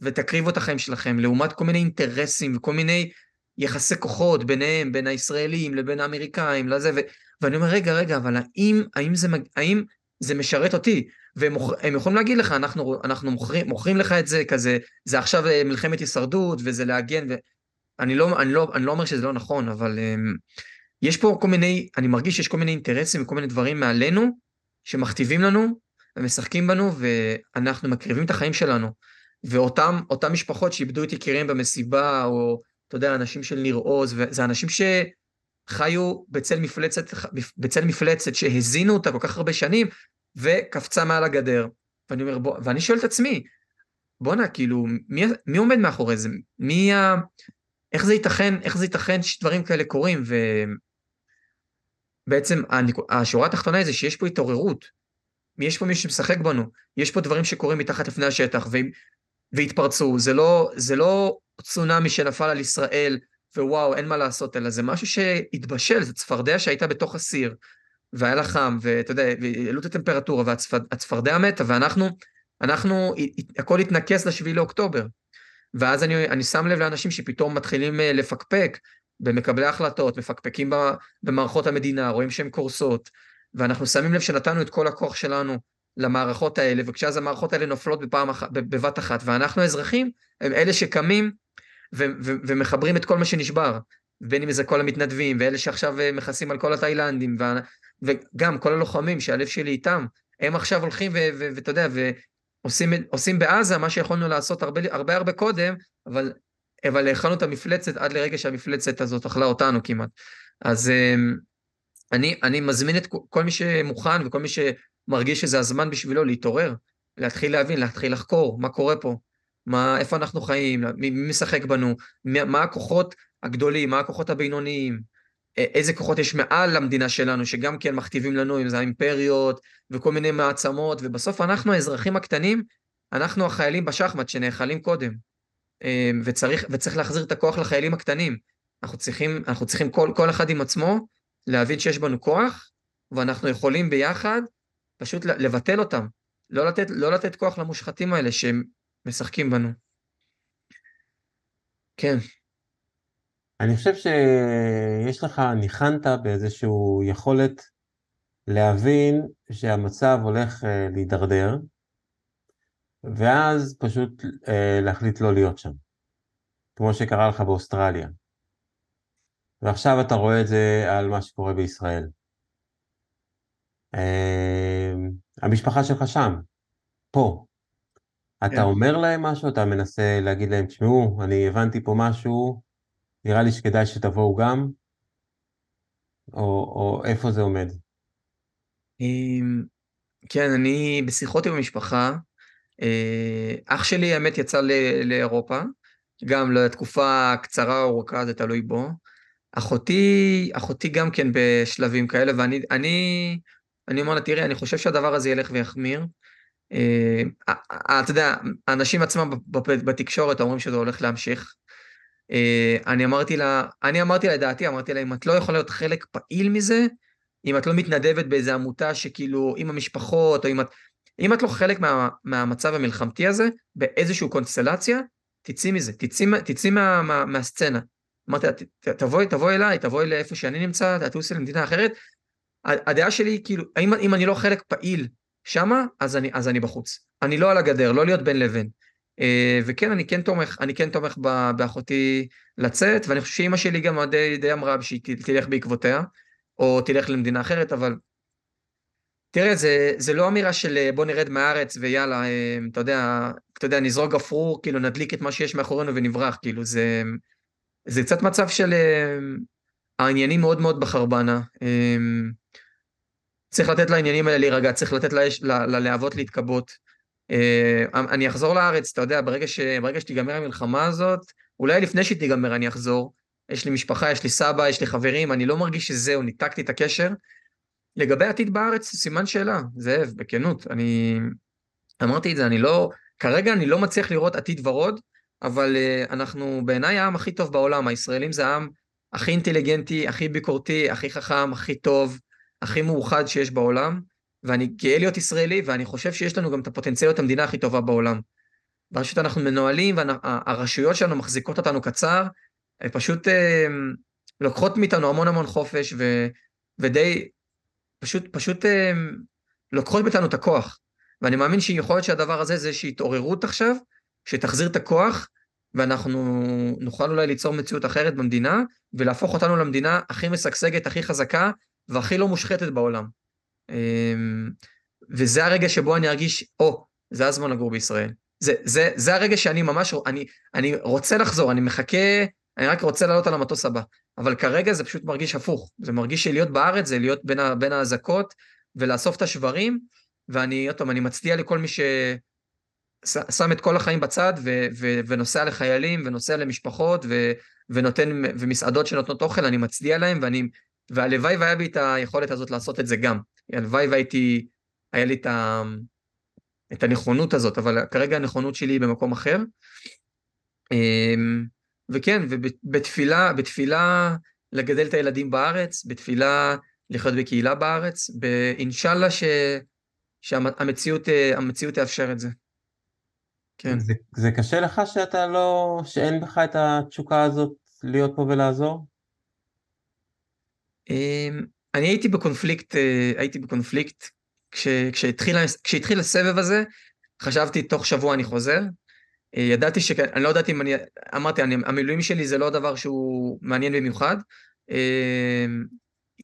ותקריבו את החיים שלכם, לעומת כל מיני אינטרסים וכל מיני יחסי כוחות ביניהם, בין הישראלים לבין האמריקאים, לזה, ו... ואני אומר, רגע, רגע, אבל האם, האם, זה, האם זה משרת אותי? והם מוכ... יכולים להגיד לך, אנחנו, אנחנו מוכרים, מוכרים לך את זה כזה, זה עכשיו אה, מלחמת הישרדות, וזה להגן, ואני לא, אני לא, אני לא אומר שזה לא נכון, אבל um, יש פה כל מיני, אני מרגיש שיש כל מיני אינטרסים וכל מיני דברים מעלינו, שמכתיבים לנו, ומשחקים בנו, ואנחנו מקריבים את החיים שלנו. ואותם משפחות שאיבדו את יקיריהם במסיבה, או אתה יודע, אנשים של ניר עוז, זה אנשים שחיו בצל מפלצת, בצל מפלצת שהזינו אותה כל כך הרבה שנים, וקפצה מעל הגדר. ואני אומר, בוא, ואני שואל את עצמי, בואנה, כאילו, מי, מי עומד מאחורי זה? מי ה... איך זה ייתכן, איך זה ייתכן שדברים כאלה קורים? ובעצם השורה התחתונה היא זה שיש פה התעוררות. יש פה מי שמשחק בנו, יש פה דברים שקורים מתחת לפני השטח, ו... והתפרצו, זה לא, זה לא צונאמי שנפל על ישראל, ווואו, אין מה לעשות, אלא זה משהו שהתבשל, זה צפרדע שהייתה בתוך הסיר, והיה לה חם, ואתה יודע, והעלו את הטמפרטורה, והצפרדע מתה, ואנחנו, אנחנו, הכל התנקס לשביעי לאוקטובר. ואז אני, אני שם לב לאנשים שפתאום מתחילים אה, לפקפק במקבלי ההחלטות, מפקפקים במערכות המדינה, רואים שהן קורסות, ואנחנו שמים לב שנתנו את כל הכוח שלנו למערכות האלה, וכשאז המערכות האלה נופלות בפעם אחת, בבת אחת, ואנחנו האזרחים הם אלה שקמים ו- ו- ומחברים את כל מה שנשבר, בין אם זה כל המתנדבים, ואלה שעכשיו אה, מכסים על כל התאילנדים, ו- וגם כל הלוחמים שהלב שלי איתם, הם עכשיו הולכים ואתה יודע, ועושים בעזה מה שיכולנו לעשות הרבה הרבה, הרבה קודם, אבל, אבל הכנו את המפלצת עד לרגע שהמפלצת הזאת אכלה אותנו כמעט. אז אמ, אני, אני מזמין את כל מי שמוכן וכל מי שמרגיש שזה הזמן בשבילו להתעורר, להתחיל להבין, להתחיל לחקור מה קורה פה, מה, איפה אנחנו חיים, מי, מי משחק בנו, מה, מה הכוחות הגדולים, מה הכוחות הבינוניים, איזה כוחות יש מעל למדינה שלנו, שגם כן מכתיבים לנו, אם זה האימפריות וכל מיני מעצמות, ובסוף אנחנו האזרחים הקטנים, אנחנו החיילים בשחמט שנאכלים קודם. וצריך, וצריך להחזיר את הכוח לחיילים הקטנים. אנחנו צריכים, אנחנו צריכים כל, כל אחד עם עצמו להבין שיש בנו כוח, ואנחנו יכולים ביחד פשוט לבטל אותם. לא לתת, לא לתת כוח למושחתים האלה שהם משחקים בנו. כן. אני חושב שיש לך, ניחנת באיזושהי יכולת להבין שהמצב הולך אה, להידרדר, ואז פשוט אה, להחליט לא להיות שם, כמו שקרה לך באוסטרליה. ועכשיו אתה רואה את זה על מה שקורה בישראל. אה, המשפחה שלך שם, פה. אתה כן. אומר להם משהו? אתה מנסה להגיד להם, תשמעו, אני הבנתי פה משהו, נראה לי שכדאי שתבואו גם? או, או איפה זה עומד? אמ, כן, אני בשיחות עם המשפחה, אה, אח שלי, האמת, יצא לאירופה, גם לא תקופה קצרה או ארוכה, זה תלוי בו. אחותי, אחותי גם כן בשלבים כאלה, ואני אני, אני אומר לה, תראי, אני חושב שהדבר הזה ילך ויחמיר. אה, אתה יודע, האנשים עצמם בתקשורת אומרים שזה הולך להמשיך. אה, אני אמרתי לה, אני אמרתי לה דעתי, אמרתי לה, אם את לא יכולה להיות חלק פעיל מזה, אם את לא מתנדבת באיזה עמותה שכאילו עם המשפחות, או אם את, אם את לא חלק מה, מהמצב המלחמתי הזה, באיזושהי קונסטלציה, תצאי מזה, תצאי, תצאי מה, מה, מהסצנה. אמרתי לה, תבואי, תבואי אליי, תבואי לאיפה שאני נמצא, תטוסי למדינה אחרת. הדעה שלי היא כאילו, אם, אם אני לא חלק פעיל שמה, אז אני, אז אני בחוץ. אני לא על הגדר, לא להיות בין לבין. אה, וכן, אני כן תומך, אני כן תומך באחותי לצאת, ואני חושב שאימא שלי גם די, די אמרה שהיא תלך בעקבותיה, או תלך למדינה אחרת, אבל תראה, זה, זה לא אמירה של אה, בוא נרד מהארץ ויאללה, אה, אתה יודע, אתה יודע, נזרוק גפרור, כאילו נדליק את מה שיש מאחורינו ונברח, כאילו זה, זה קצת מצב של העניינים מאוד מאוד בחרבנה. צריך לתת לעניינים האלה להירגע, צריך לתת ללהבות להתכבות. אה, אני אחזור לארץ, אתה יודע, ברגע, ש... ברגע שתיגמר המלחמה הזאת, אולי לפני שהיא תיגמר אני אחזור. יש לי משפחה, יש לי סבא, יש לי חברים, אני לא מרגיש שזהו, ניתקתי את הקשר. לגבי עתיד בארץ, סימן שאלה, זאב, בכנות. אני אמרתי את זה, אני לא, כרגע אני לא מצליח לראות עתיד ורוד, אבל uh, אנחנו בעיניי העם הכי טוב בעולם, הישראלים זה העם הכי אינטליגנטי, הכי ביקורתי, הכי חכם, הכי טוב, הכי מאוחד שיש בעולם. ואני גאה להיות ישראלי, ואני חושב שיש לנו גם את הפוטנציאל להיות המדינה הכי טובה בעולם. פשוט אנחנו מנוהלים, והרשויות שלנו מחזיקות אותנו קצר, הן פשוט אה, לוקחות מאיתנו המון המון חופש, ו, ודי, פשוט, פשוט אה, לוקחות מאיתנו את הכוח. ואני מאמין שיכול להיות שהדבר הזה זה איזושהי התעוררות עכשיו, שתחזיר את הכוח, ואנחנו נוכל אולי ליצור מציאות אחרת במדינה, ולהפוך אותנו למדינה הכי משגשגת, הכי חזקה, והכי לא מושחתת בעולם. אמ, וזה הרגע שבו אני ארגיש, או, זה הזמן לגור בישראל. זה, זה, זה הרגע שאני ממש, אני, אני רוצה לחזור, אני מחכה, אני רק רוצה לעלות על המטוס הבא. אבל כרגע זה פשוט מרגיש הפוך. זה מרגיש שלהיות בארץ זה להיות בין, בין האזעקות ולאסוף את השברים, ואני, עוד פעם, אני מצדיע לכל מי ששם את כל החיים בצד ו, ו, ונוסע לחיילים ונוסע למשפחות ו, ונותן, ומסעדות שנותנות אוכל, אני מצדיע להם, ואני, והלוואי והיה בי את היכולת הזאת לעשות את זה גם. הלוואי והייתי, היה לי את, ה, את הנכונות הזאת, אבל כרגע הנכונות שלי היא במקום אחר. אמ, וכן, ובתפילה, בתפילה לגדל את הילדים בארץ, בתפילה לחיות בקהילה בארץ, באינשאללה ש... שהמציאות המציאות תאפשר את זה. כן. זה, זה קשה לך שאתה לא, שאין בך את התשוקה הזאת להיות פה ולעזור? אמ, אני הייתי בקונפליקט, אה, הייתי בקונפליקט, כש, כשהתחיל, הסבב הזה, חשבתי תוך שבוע אני חוזר. אה, ידעתי ש... אני לא ידעתי אם אני... אמרתי, אני, המילואים שלי זה לא דבר שהוא מעניין במיוחד. אה,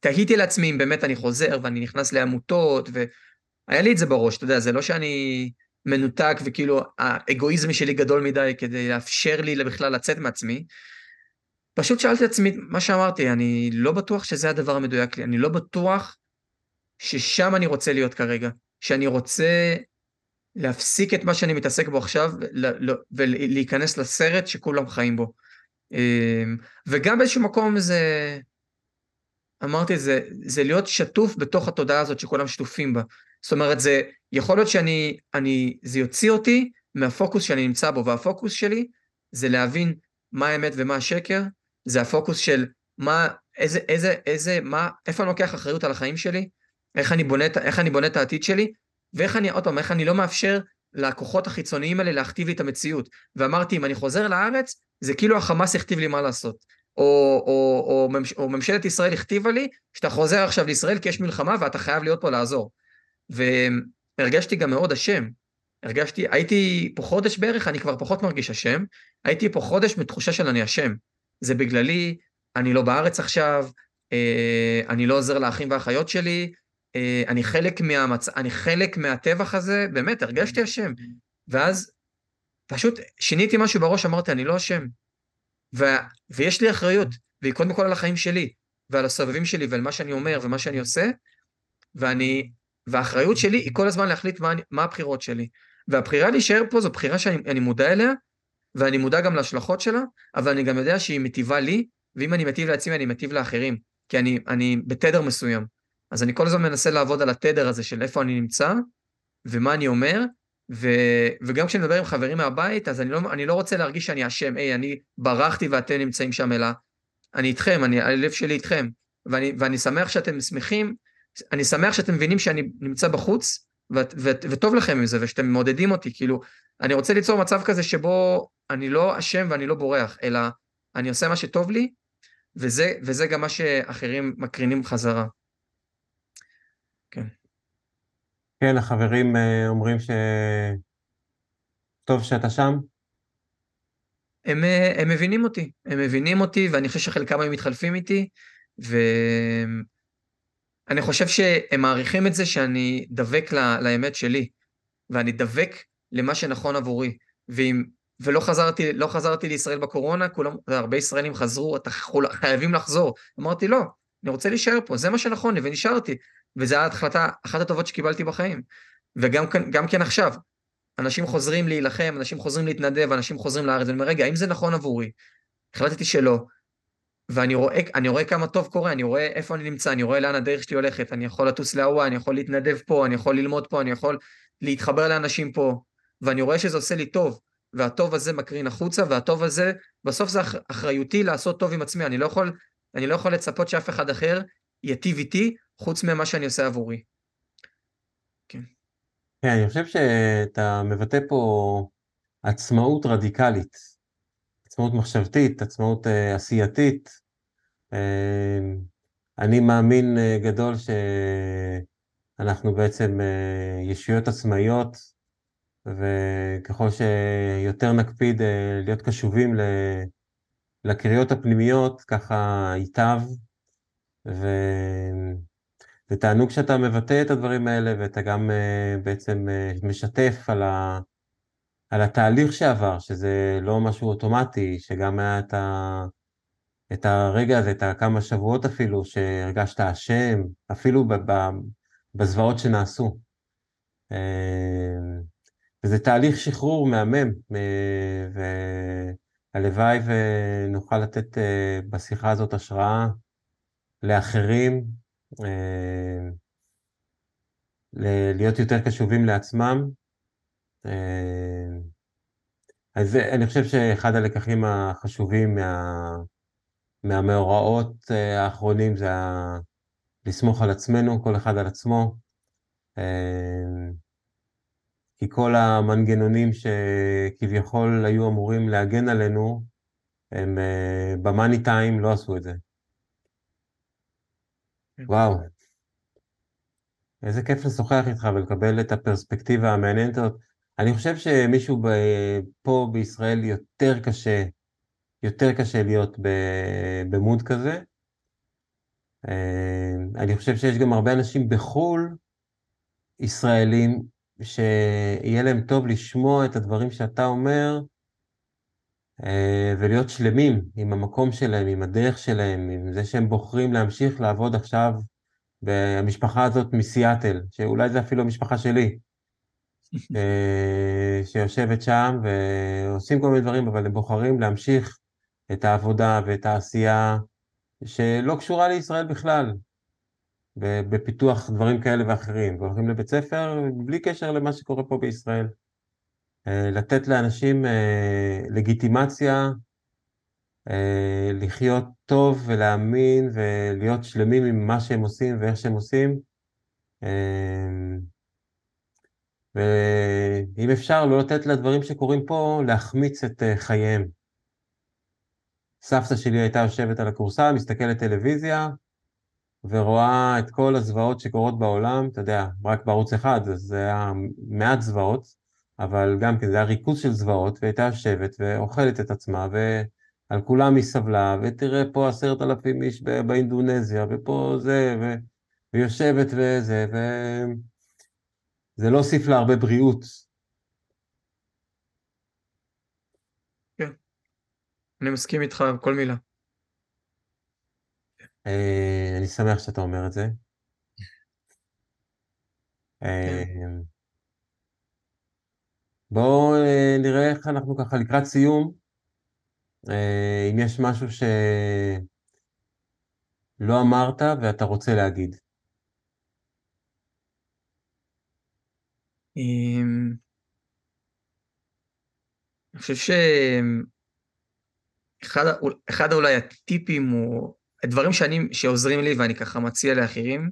תהיתי לעצמי אם באמת אני חוזר ואני נכנס לעמותות, והיה לי את זה בראש, אתה יודע, זה לא שאני מנותק וכאילו האגואיזם שלי גדול מדי כדי לאפשר לי בכלל לצאת מעצמי. פשוט שאלתי את עצמי מה שאמרתי, אני לא בטוח שזה הדבר המדויק לי, אני לא בטוח ששם אני רוצה להיות כרגע, שאני רוצה להפסיק את מה שאני מתעסק בו עכשיו ולהיכנס לסרט שכולם חיים בו. אמ, וגם באיזשהו מקום זה, אמרתי, זה, זה להיות שטוף בתוך התודעה הזאת שכולם שטופים בה. זאת אומרת, זה יכול להיות שאני, אני, זה יוציא אותי מהפוקוס שאני נמצא בו, והפוקוס שלי זה להבין מה האמת ומה השקר, זה הפוקוס של מה, איזה, איזה, איזה, מה, איפה אני לוקח אחריות על החיים שלי, איך אני בונה, איך אני בונה את העתיד שלי, ואיך אני, עוד פעם, איך אני לא מאפשר לכוחות החיצוניים האלה להכתיב לי את המציאות. ואמרתי, אם אני חוזר לארץ, זה כאילו החמאס הכתיב לי מה לעשות. או, או, או, או ממשלת ישראל הכתיבה לי שאתה חוזר עכשיו לישראל כי יש מלחמה ואתה חייב להיות פה לעזור. והרגשתי גם מאוד אשם. הרגשתי, הייתי פה חודש בערך, אני כבר פחות מרגיש אשם, הייתי פה חודש מתחושה של אני אשם. זה בגללי, אני לא בארץ עכשיו, אה, אני לא עוזר לאחים ואחיות שלי, אה, אני חלק, מהמצ... אני חלק מהטבח הזה, באמת, הרגשתי אשם. ואז פשוט שיניתי משהו בראש, אמרתי, אני לא אשם. ו... ויש לי אחריות, והיא קודם כל על החיים שלי, ועל הסובבים שלי, ועל מה שאני אומר ומה שאני עושה, ואני... והאחריות שלי היא כל הזמן להחליט מה, מה הבחירות שלי. והבחירה להישאר פה זו בחירה שאני מודע אליה, ואני מודע גם להשלכות שלה, אבל אני גם יודע שהיא מטיבה לי, ואם אני מטיב לעצמי אני מטיב לאחרים, כי אני, אני בתדר מסוים. אז אני כל הזמן מנסה לעבוד על התדר הזה של איפה אני נמצא, ומה אני אומר, ו, וגם כשאני מדבר עם חברים מהבית, אז אני לא, אני לא רוצה להרגיש שאני אשם, היי, אני ברחתי ואתם נמצאים שם, אלא אני איתכם, אני, הלב שלי איתכם, ואני, ואני שמח שאתם שמחים, אני שמח שאתם מבינים שאני נמצא בחוץ, ו, ו, וטוב לכם עם זה, ושאתם מעודדים אותי, כאילו, אני רוצה ליצור מצב כזה שבו אני לא אשם ואני לא בורח, אלא אני עושה מה שטוב לי, וזה, וזה גם מה שאחרים מקרינים חזרה. כן. כן, החברים אה, אומרים ש... טוב שאתה שם? הם, הם מבינים אותי, הם מבינים אותי, ואני חושב שחלקם היו מתחלפים איתי, ואני חושב שהם מעריכים את זה שאני דבק ל... לאמת שלי, ואני דבק למה שנכון עבורי. ואם... ולא חזרתי, לא חזרתי לישראל בקורונה, כולם, הרבה ישראלים חזרו, אתה חייבים לחזור. אמרתי, לא, אני רוצה להישאר פה, זה מה שנכון לי, ונשארתי. וזו ההחלטה, אחת הטובות שקיבלתי בחיים. וגם כן, כן עכשיו, אנשים חוזרים להילחם, אנשים חוזרים להתנדב, אנשים חוזרים לארץ, ואני אומר, רגע, האם זה נכון עבורי? החלטתי שלא, ואני רואה, רואה כמה טוב קורה, אני רואה איפה אני נמצא, אני רואה לאן הדרך שלי הולכת, אני יכול לטוס להוואי, אני יכול להתנדב פה, אני יכול ללמוד פה, אני יכול להתחבר לאנשים פה, ואני רואה שזה עושה לי טוב, והטוב הזה מקרין החוצה, והטוב הזה, בסוף זה אחריותי לעשות טוב עם עצמי, אני לא יכול, אני לא יכול לצפות שאף אחד אחר ייטיב איתי, חוץ ממה שאני עושה עבורי. כן. כן, אני חושב שאתה מבטא פה עצמאות רדיקלית, עצמאות מחשבתית, עצמאות uh, עשייתית. Uh, אני מאמין uh, גדול שאנחנו בעצם uh, ישויות עצמאיות, וככל שיותר נקפיד uh, להיות קשובים. לקריאות הפנימיות, ככה ייטב, ו... תענוג שאתה מבטא את הדברים האלה, ואתה גם uh, בעצם uh, משתף על, ה, על התהליך שעבר, שזה לא משהו אוטומטי, שגם היה את, ה, את הרגע הזה, את הכמה שבועות אפילו, שהרגשת אשם, אפילו ב, ב, בזוועות שנעשו. וזה תהליך שחרור מהמם, והלוואי ונוכל לתת uh, בשיחה הזאת השראה לאחרים, אה, להיות יותר קשובים לעצמם. אה, אז אני חושב שאחד הלקחים החשובים מה, מהמאורעות אה, האחרונים זה ה, לסמוך על עצמנו, כל אחד על עצמו. כי כל המנגנונים שכביכול היו אמורים להגן עלינו, הם במאני טיים לא עשו את זה. כן. וואו. איזה כיף לשוחח איתך ולקבל את הפרספקטיבה המעניינת הזאת. אני חושב שמישהו ב... פה בישראל יותר קשה, יותר קשה להיות במוד כזה. אה, אני חושב שיש גם הרבה אנשים בחו"ל, ישראלים, שיהיה להם טוב לשמוע את הדברים שאתה אומר, אה, ולהיות שלמים עם המקום שלהם, עם הדרך שלהם, עם זה שהם בוחרים להמשיך לעבוד עכשיו במשפחה הזאת מסיאטל, שאולי זה אפילו המשפחה שלי, אה, שיושבת שם ועושים כל מיני דברים, אבל הם בוחרים להמשיך את העבודה ואת העשייה שלא קשורה לישראל בכלל, בפיתוח דברים כאלה ואחרים, והולכים לבית ספר בלי קשר למה שקורה פה בישראל. אה, לתת לאנשים אה, לגיטימציה אה, לחיות טוב ולהאמין ולהיות שלמים עם מה שהם עושים ואיך שהם עושים. ואם אפשר, לא לתת לדברים שקורים פה להחמיץ את חייהם. סבתא שלי הייתה יושבת על הכורסה, מסתכלת טלוויזיה, ורואה את כל הזוועות שקורות בעולם, אתה יודע, רק בערוץ אחד, אז זה היה מעט זוועות, אבל גם כן זה היה ריכוז של זוועות, והייתה יושבת ואוכלת את עצמה, ועל כולם היא סבלה, ותראה פה עשרת אלפים איש באינדונזיה, ופה זה, ו... ויושבת וזה, וזה לא הוסיף לה הרבה בריאות. כן, אני מסכים איתך עם כל מילה. אה, אני שמח שאתה אומר את זה. כן. אה, בואו אה, נראה איך אנחנו ככה לקראת סיום, אה, אם יש משהו שלא אמרת ואתה רוצה להגיד. אמ, אני חושב שאחד אולי הטיפים או הדברים שאני, שעוזרים לי ואני ככה מציע לאחרים,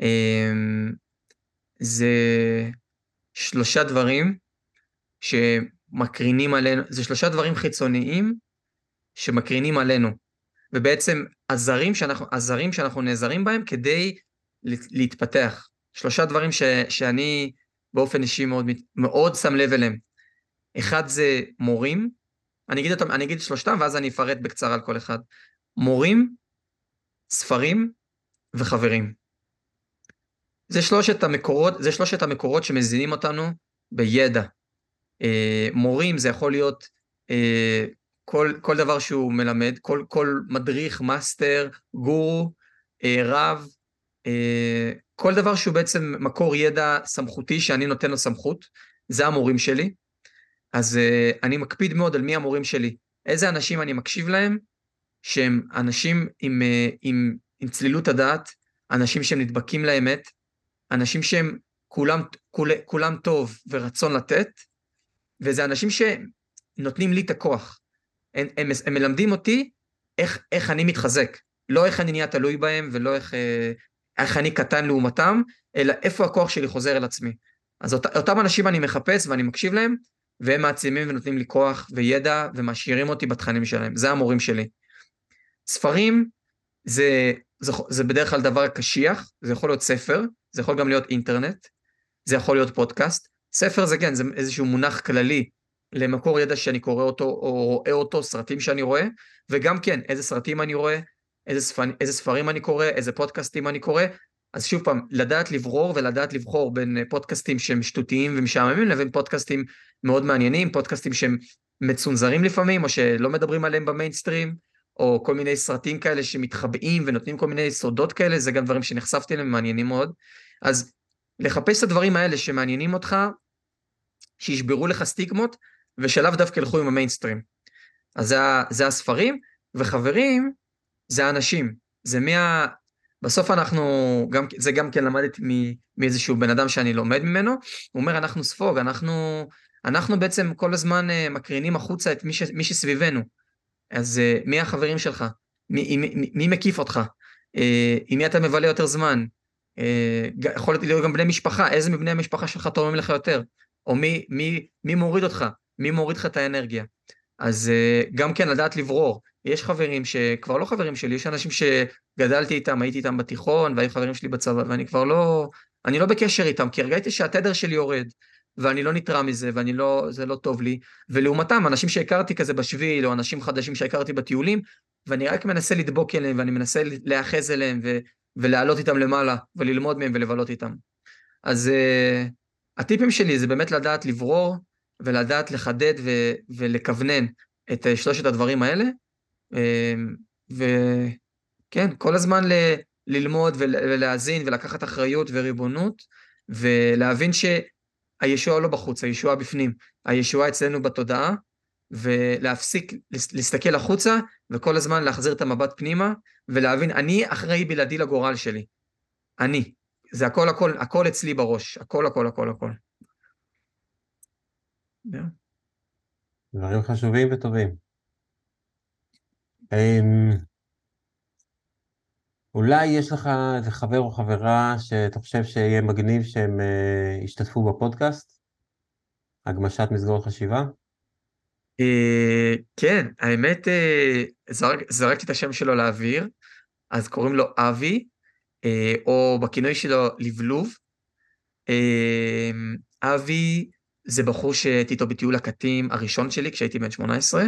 אמ, זה שלושה דברים שמקרינים עלינו, זה שלושה דברים חיצוניים שמקרינים עלינו, ובעצם הזרים שאנחנו, הזרים שאנחנו נעזרים בהם כדי להתפתח. שלושה דברים ש, שאני באופן אישי מאוד, מאוד שם לב אליהם. אחד זה מורים, אני אגיד אותם, אני אגיד שלושתם ואז אני אפרט בקצרה על כל אחד. מורים, ספרים וחברים. זה שלושת המקורות, זה שלושת המקורות שמזינים אותנו בידע. אה, מורים זה יכול להיות אה, כל, כל דבר שהוא מלמד, כל, כל מדריך, מאסטר, גורו, אה, רב, אה, כל דבר שהוא בעצם מקור ידע סמכותי שאני נותן לו סמכות, זה המורים שלי. אז אה, אני מקפיד מאוד על מי המורים שלי, איזה אנשים אני מקשיב להם, שהם אנשים עם, uh, עם, עם צלילות הדעת, אנשים שהם נדבקים לאמת, אנשים שהם כולם, כול, כולם טוב ורצון לתת, וזה אנשים שנותנים לי את הכוח. הם, הם, הם מלמדים אותי איך, איך אני מתחזק, לא איך אני נהיה תלוי בהם ולא איך, אה, איך אני קטן לעומתם, אלא איפה הכוח שלי חוזר אל עצמי. אז אות, אותם אנשים אני מחפש ואני מקשיב להם, והם מעצימים ונותנים לי כוח וידע ומשאירים אותי בתכנים שלהם. זה המורים שלי. ספרים זה, זה, זה בדרך כלל דבר קשיח, זה יכול להיות ספר, זה יכול גם להיות אינטרנט, זה יכול להיות פודקאסט. ספר זה כן, זה איזשהו מונח כללי למקור ידע שאני קורא אותו או רואה אותו, סרטים שאני רואה, וגם כן, איזה סרטים אני רואה, איזה, ספר, איזה ספרים אני קורא, איזה פודקאסטים אני קורא, אז שוב פעם, לדעת לברור ולדעת לבחור בין אה, פודקאסטים שהם שטותיים ומשעממים לבין פודקאסטים מאוד מעניינים, פודקאסטים שהם מצונזרים לפעמים, או שלא מדברים עליהם במיינסטרים, או כל מיני סרטים כאלה שמתחבאים ונותנים כל מיני סודות כאלה, זה גם דברים שנחשפתי אליהם, מעניינים מאוד. אז לחפש את הדברים האלה שמעניינים אותך, שישברו לך סטיגמות, ושלאו דווקא ילכו עם המיינסטרים. אז זה, זה הספרים, וחברים, זה האנשים. זה מה... בסוף אנחנו, גם, זה גם כן למדתי מאיזשהו בן אדם שאני לומד ממנו, הוא אומר, אנחנו ספוג, אנחנו, אנחנו בעצם כל הזמן אה, מקרינים החוצה את מי, ש, מי שסביבנו. אז אה, מי החברים שלך? מי, מי, מי מקיף אותך? אה, עם מי אתה מבלה יותר זמן? יכול להיות גם בני משפחה, איזה מבני המשפחה שלך תורמים לך יותר? או מי, מי, מי מוריד אותך? מי מוריד לך את האנרגיה? אז גם כן לדעת לברור. יש חברים שכבר לא חברים שלי, יש אנשים שגדלתי איתם, הייתי איתם בתיכון, והיו חברים שלי בצבא, ואני כבר לא, אני לא בקשר איתם, כי הרגעתי שהתדר שלי יורד, ואני לא נתרע מזה, ואני לא, זה לא טוב לי. ולעומתם, אנשים שהכרתי כזה בשביל, או אנשים חדשים שהכרתי בטיולים, ואני רק מנסה לדבוק אליהם, ואני מנסה להיאחז אליהם, ו, ולעלות איתם למעלה, וללמוד מהם ולבלות איתם. אז uh, הטיפים שלי זה באמת לדעת לברור, ולדעת לחדד ו- ולכוונן את uh, שלושת הדברים האלה, אמ, וכן, כל הזמן ל- ללמוד ולהאזין ולקחת אחריות וריבונות, ולהבין שהישוע לא בחוץ, הישוע בפנים, הישוע אצלנו בתודעה, ולהפסיק להסתכל החוצה, וכל הזמן להחזיר את המבט פנימה, ולהבין, אני אחראי בלעדי לגורל שלי. אני. זה הכל הכל, הכל אצלי בראש. הכל הכל הכל הכל. דברים חשובים וטובים. אולי יש לך איזה חבר או חברה שאתה חושב שיהיה מגניב שהם uh, ישתתפו בפודקאסט? הגמשת מסגרות חשיבה? Uh, כן, האמת, uh, זרק, זרקתי את השם שלו לאוויר, אז קוראים לו אבי, uh, או בכינוי שלו לבלוב. Uh, אבי זה בחור שהייתי איתו בטיול הקטים הראשון שלי כשהייתי בן 18.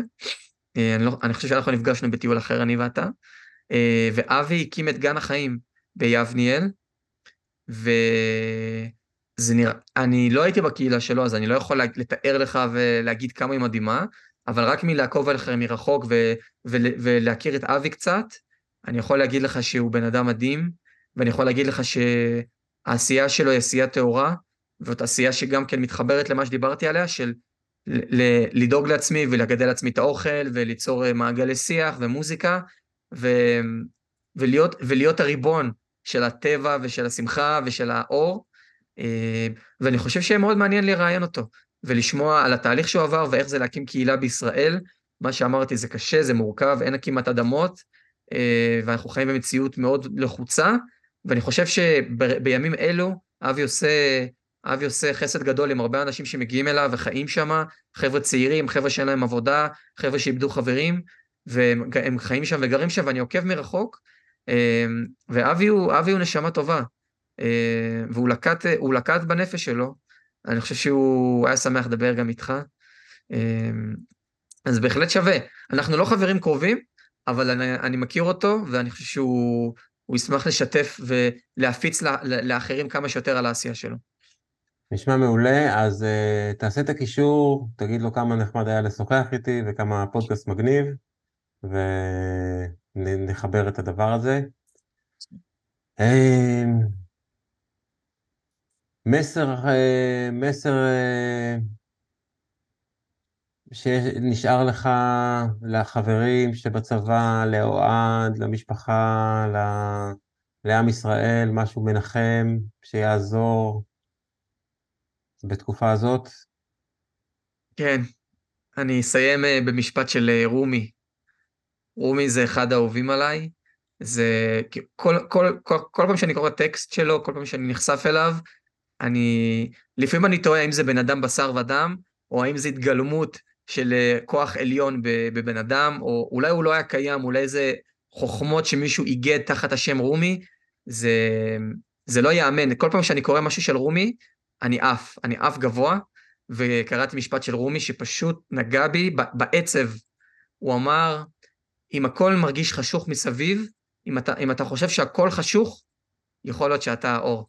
אה, אני, לא, אני חושב שאנחנו נפגשנו בטיול אחר, אני ואתה, אה, ואבי הקים את גן החיים ביבניאל, וזה נראה, אני לא הייתי בקהילה שלו, אז אני לא יכול לתאר לך ולהגיד כמה היא מדהימה, אבל רק מלעקוב עליכם מרחוק ו, ו, ולהכיר את אבי קצת, אני יכול להגיד לך שהוא בן אדם מדהים, ואני יכול להגיד לך שהעשייה שלו היא עשייה טהורה, זאת עשייה שגם כן מתחברת למה שדיברתי עליה, של לדאוג לעצמי ולגדל לעצמי את האוכל וליצור אה, מעגלי שיח ומוזיקה ו, ולהיות, ולהיות הריבון של הטבע ושל השמחה ושל האור. אה, ואני חושב שיהיה מאוד מעניין לראיין אותו ולשמוע על התהליך שהוא עבר ואיך זה להקים קהילה בישראל. מה שאמרתי זה קשה, זה מורכב, אין כמעט אדמות, אה, ואנחנו חיים במציאות מאוד לחוצה, ואני חושב שבימים אלו אבי עושה אבי עושה חסד גדול עם הרבה אנשים שמגיעים אליו וחיים שם, חבר'ה צעירים, חבר'ה שאין להם עבודה, חבר'ה שאיבדו חברים, והם חיים שם וגרים שם, ואני עוקב מרחוק, אמ, ואבי הוא, הוא נשמה טובה, אמ, והוא לקט, לקט בנפש שלו, אני חושב שהוא היה שמח לדבר גם איתך, אמ, אז בהחלט שווה. אנחנו לא חברים קרובים, אבל אני, אני מכיר אותו, ואני חושב שהוא ישמח לשתף ולהפיץ לה, לאחרים כמה שיותר על העשייה שלו. נשמע מעולה, אז uh, תעשה את הקישור, תגיד לו כמה נחמד היה לשוחח איתי וכמה הפודקאסט מגניב, ונחבר את הדבר הזה. אמ, מסר, אה, מסר אה, שנשאר לך לחברים שבצבא, לאוהד, למשפחה, לעם ישראל, משהו מנחם, שיעזור בתקופה הזאת? כן, אני אסיים אה, במשפט של רומי. רומי זה אחד האהובים עליי. זה כל, כל, כל, כל פעם שאני קורא טקסט שלו, כל פעם שאני נחשף אליו, אני, לפעמים אני תוהה האם זה בן אדם בשר ודם, או האם זה התגלמות של אה, כוח עליון בבן אדם, או אולי הוא לא היה קיים, אולי זה חוכמות שמישהו איגד תחת השם רומי, זה, זה לא ייאמן. כל פעם שאני קורא משהו של רומי, אני עף, אני עף גבוה, וקראתי משפט של רומי שפשוט נגע בי בעצב. הוא אמר, אם הכל מרגיש חשוך מסביב, אם אתה, אם אתה חושב שהכל חשוך, יכול להיות שאתה האור.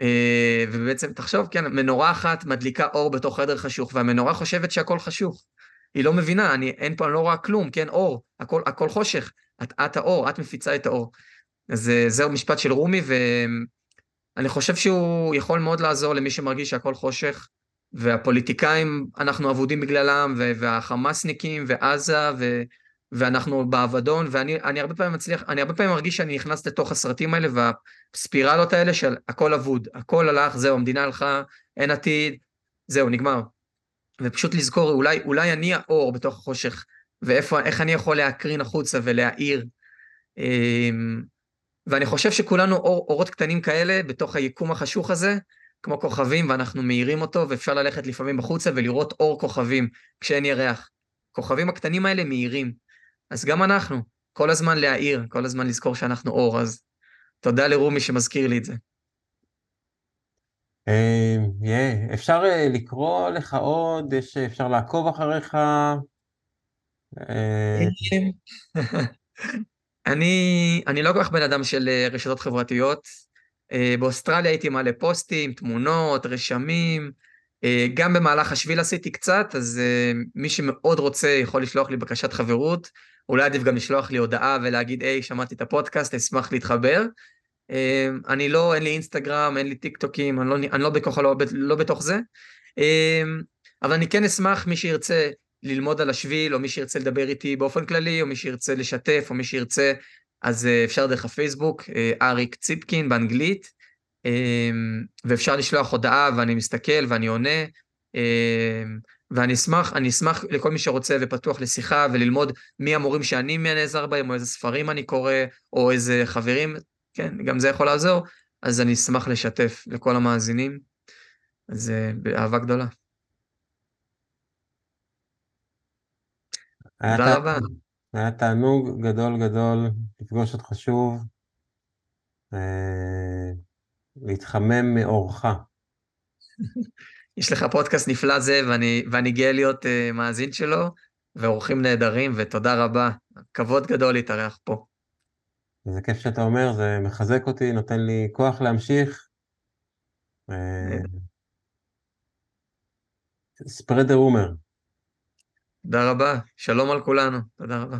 אה, ובעצם תחשוב, כן, מנורה אחת מדליקה אור בתוך חדר חשוך, והמנורה חושבת שהכל חשוך. היא לא מבינה, אני, אין פה, אני לא רואה כלום, כן, אור, הכל, הכל חושך. את, את האור, את מפיצה את האור. אז אה, זהו משפט של רומי, ואני חושב שהוא יכול מאוד לעזור למי שמרגיש שהכל חושך, והפוליטיקאים, אנחנו אבודים בגללם, והחמאסניקים, ועזה, ו... ואנחנו באבדון, ואני הרבה פעמים מצליח, אני הרבה פעמים מרגיש שאני נכנס לתוך הסרטים האלה והספירלות האלה של הכל אבוד, הכל הלך, זהו, המדינה הלכה, אין עתיד, זהו, נגמר. ופשוט לזכור, אולי, אולי אני האור בתוך החושך, ואיך אני יכול להקרין החוצה ולהאיר. אמ, ואני חושב שכולנו אור, אורות קטנים כאלה בתוך היקום החשוך הזה, כמו כוכבים, ואנחנו מאירים אותו, ואפשר ללכת לפעמים החוצה ולראות אור כוכבים כשאין ירח. הכוכבים הקטנים האלה מאירים. אז גם אנחנו, כל הזמן להעיר, כל הזמן לזכור שאנחנו אור, אז תודה לרומי שמזכיר לי את זה. אמ, אפשר אה, לקרוא לך עוד, אפשר לעקוב אחריך. אה, אני, אני לא כל כך בן אדם של אה, רשתות חברתיות. באוסטרליה הייתי מעלה פוסטים, תמונות, רשמים. גם במהלך השביל עשיתי קצת, אז מי שמאוד רוצה יכול לשלוח לי בקשת חברות. אולי עדיף גם לשלוח לי הודעה ולהגיד, היי, שמעתי את הפודקאסט, אשמח להתחבר. אמ, אני לא, אין לי אינסטגרם, אין לי טיק טוקים, אני לא, אני לא, בכוח, לא, לא בתוך זה. אמ, אבל אני כן אשמח, מי שירצה ללמוד על השביל, או מי שירצה לדבר איתי באופן כללי, או מי שירצה לשתף, או מי שירצה, אז אה, אפשר דרך הפייסבוק, אה, אריק ציפקין באנגלית, אמ, ואפשר לשלוח הודעה ואני מסתכל ואני עונה. ואני אשמח, אני אשמח לכל מי שרוצה ופתוח לשיחה וללמוד מי המורים שאני נעזר בהם, או איזה ספרים אני קורא, או איזה חברים, כן, גם זה יכול לעזור, אז אני אשמח לשתף לכל המאזינים. אז אה, באהבה גדולה. תודה רבה. היה תענוג גדול גדול לפגוש אותך שוב, אה, להתחמם מאורך. יש לך פודקאסט נפלא זה, ואני, ואני גאה להיות uh, מאזין שלו, ואורחים נהדרים, ותודה רבה. כבוד גדול להתארח פה. זה כיף שאתה אומר, זה מחזק אותי, נותן לי כוח להמשיך. spread the rumor. תודה רבה, שלום על כולנו, תודה רבה.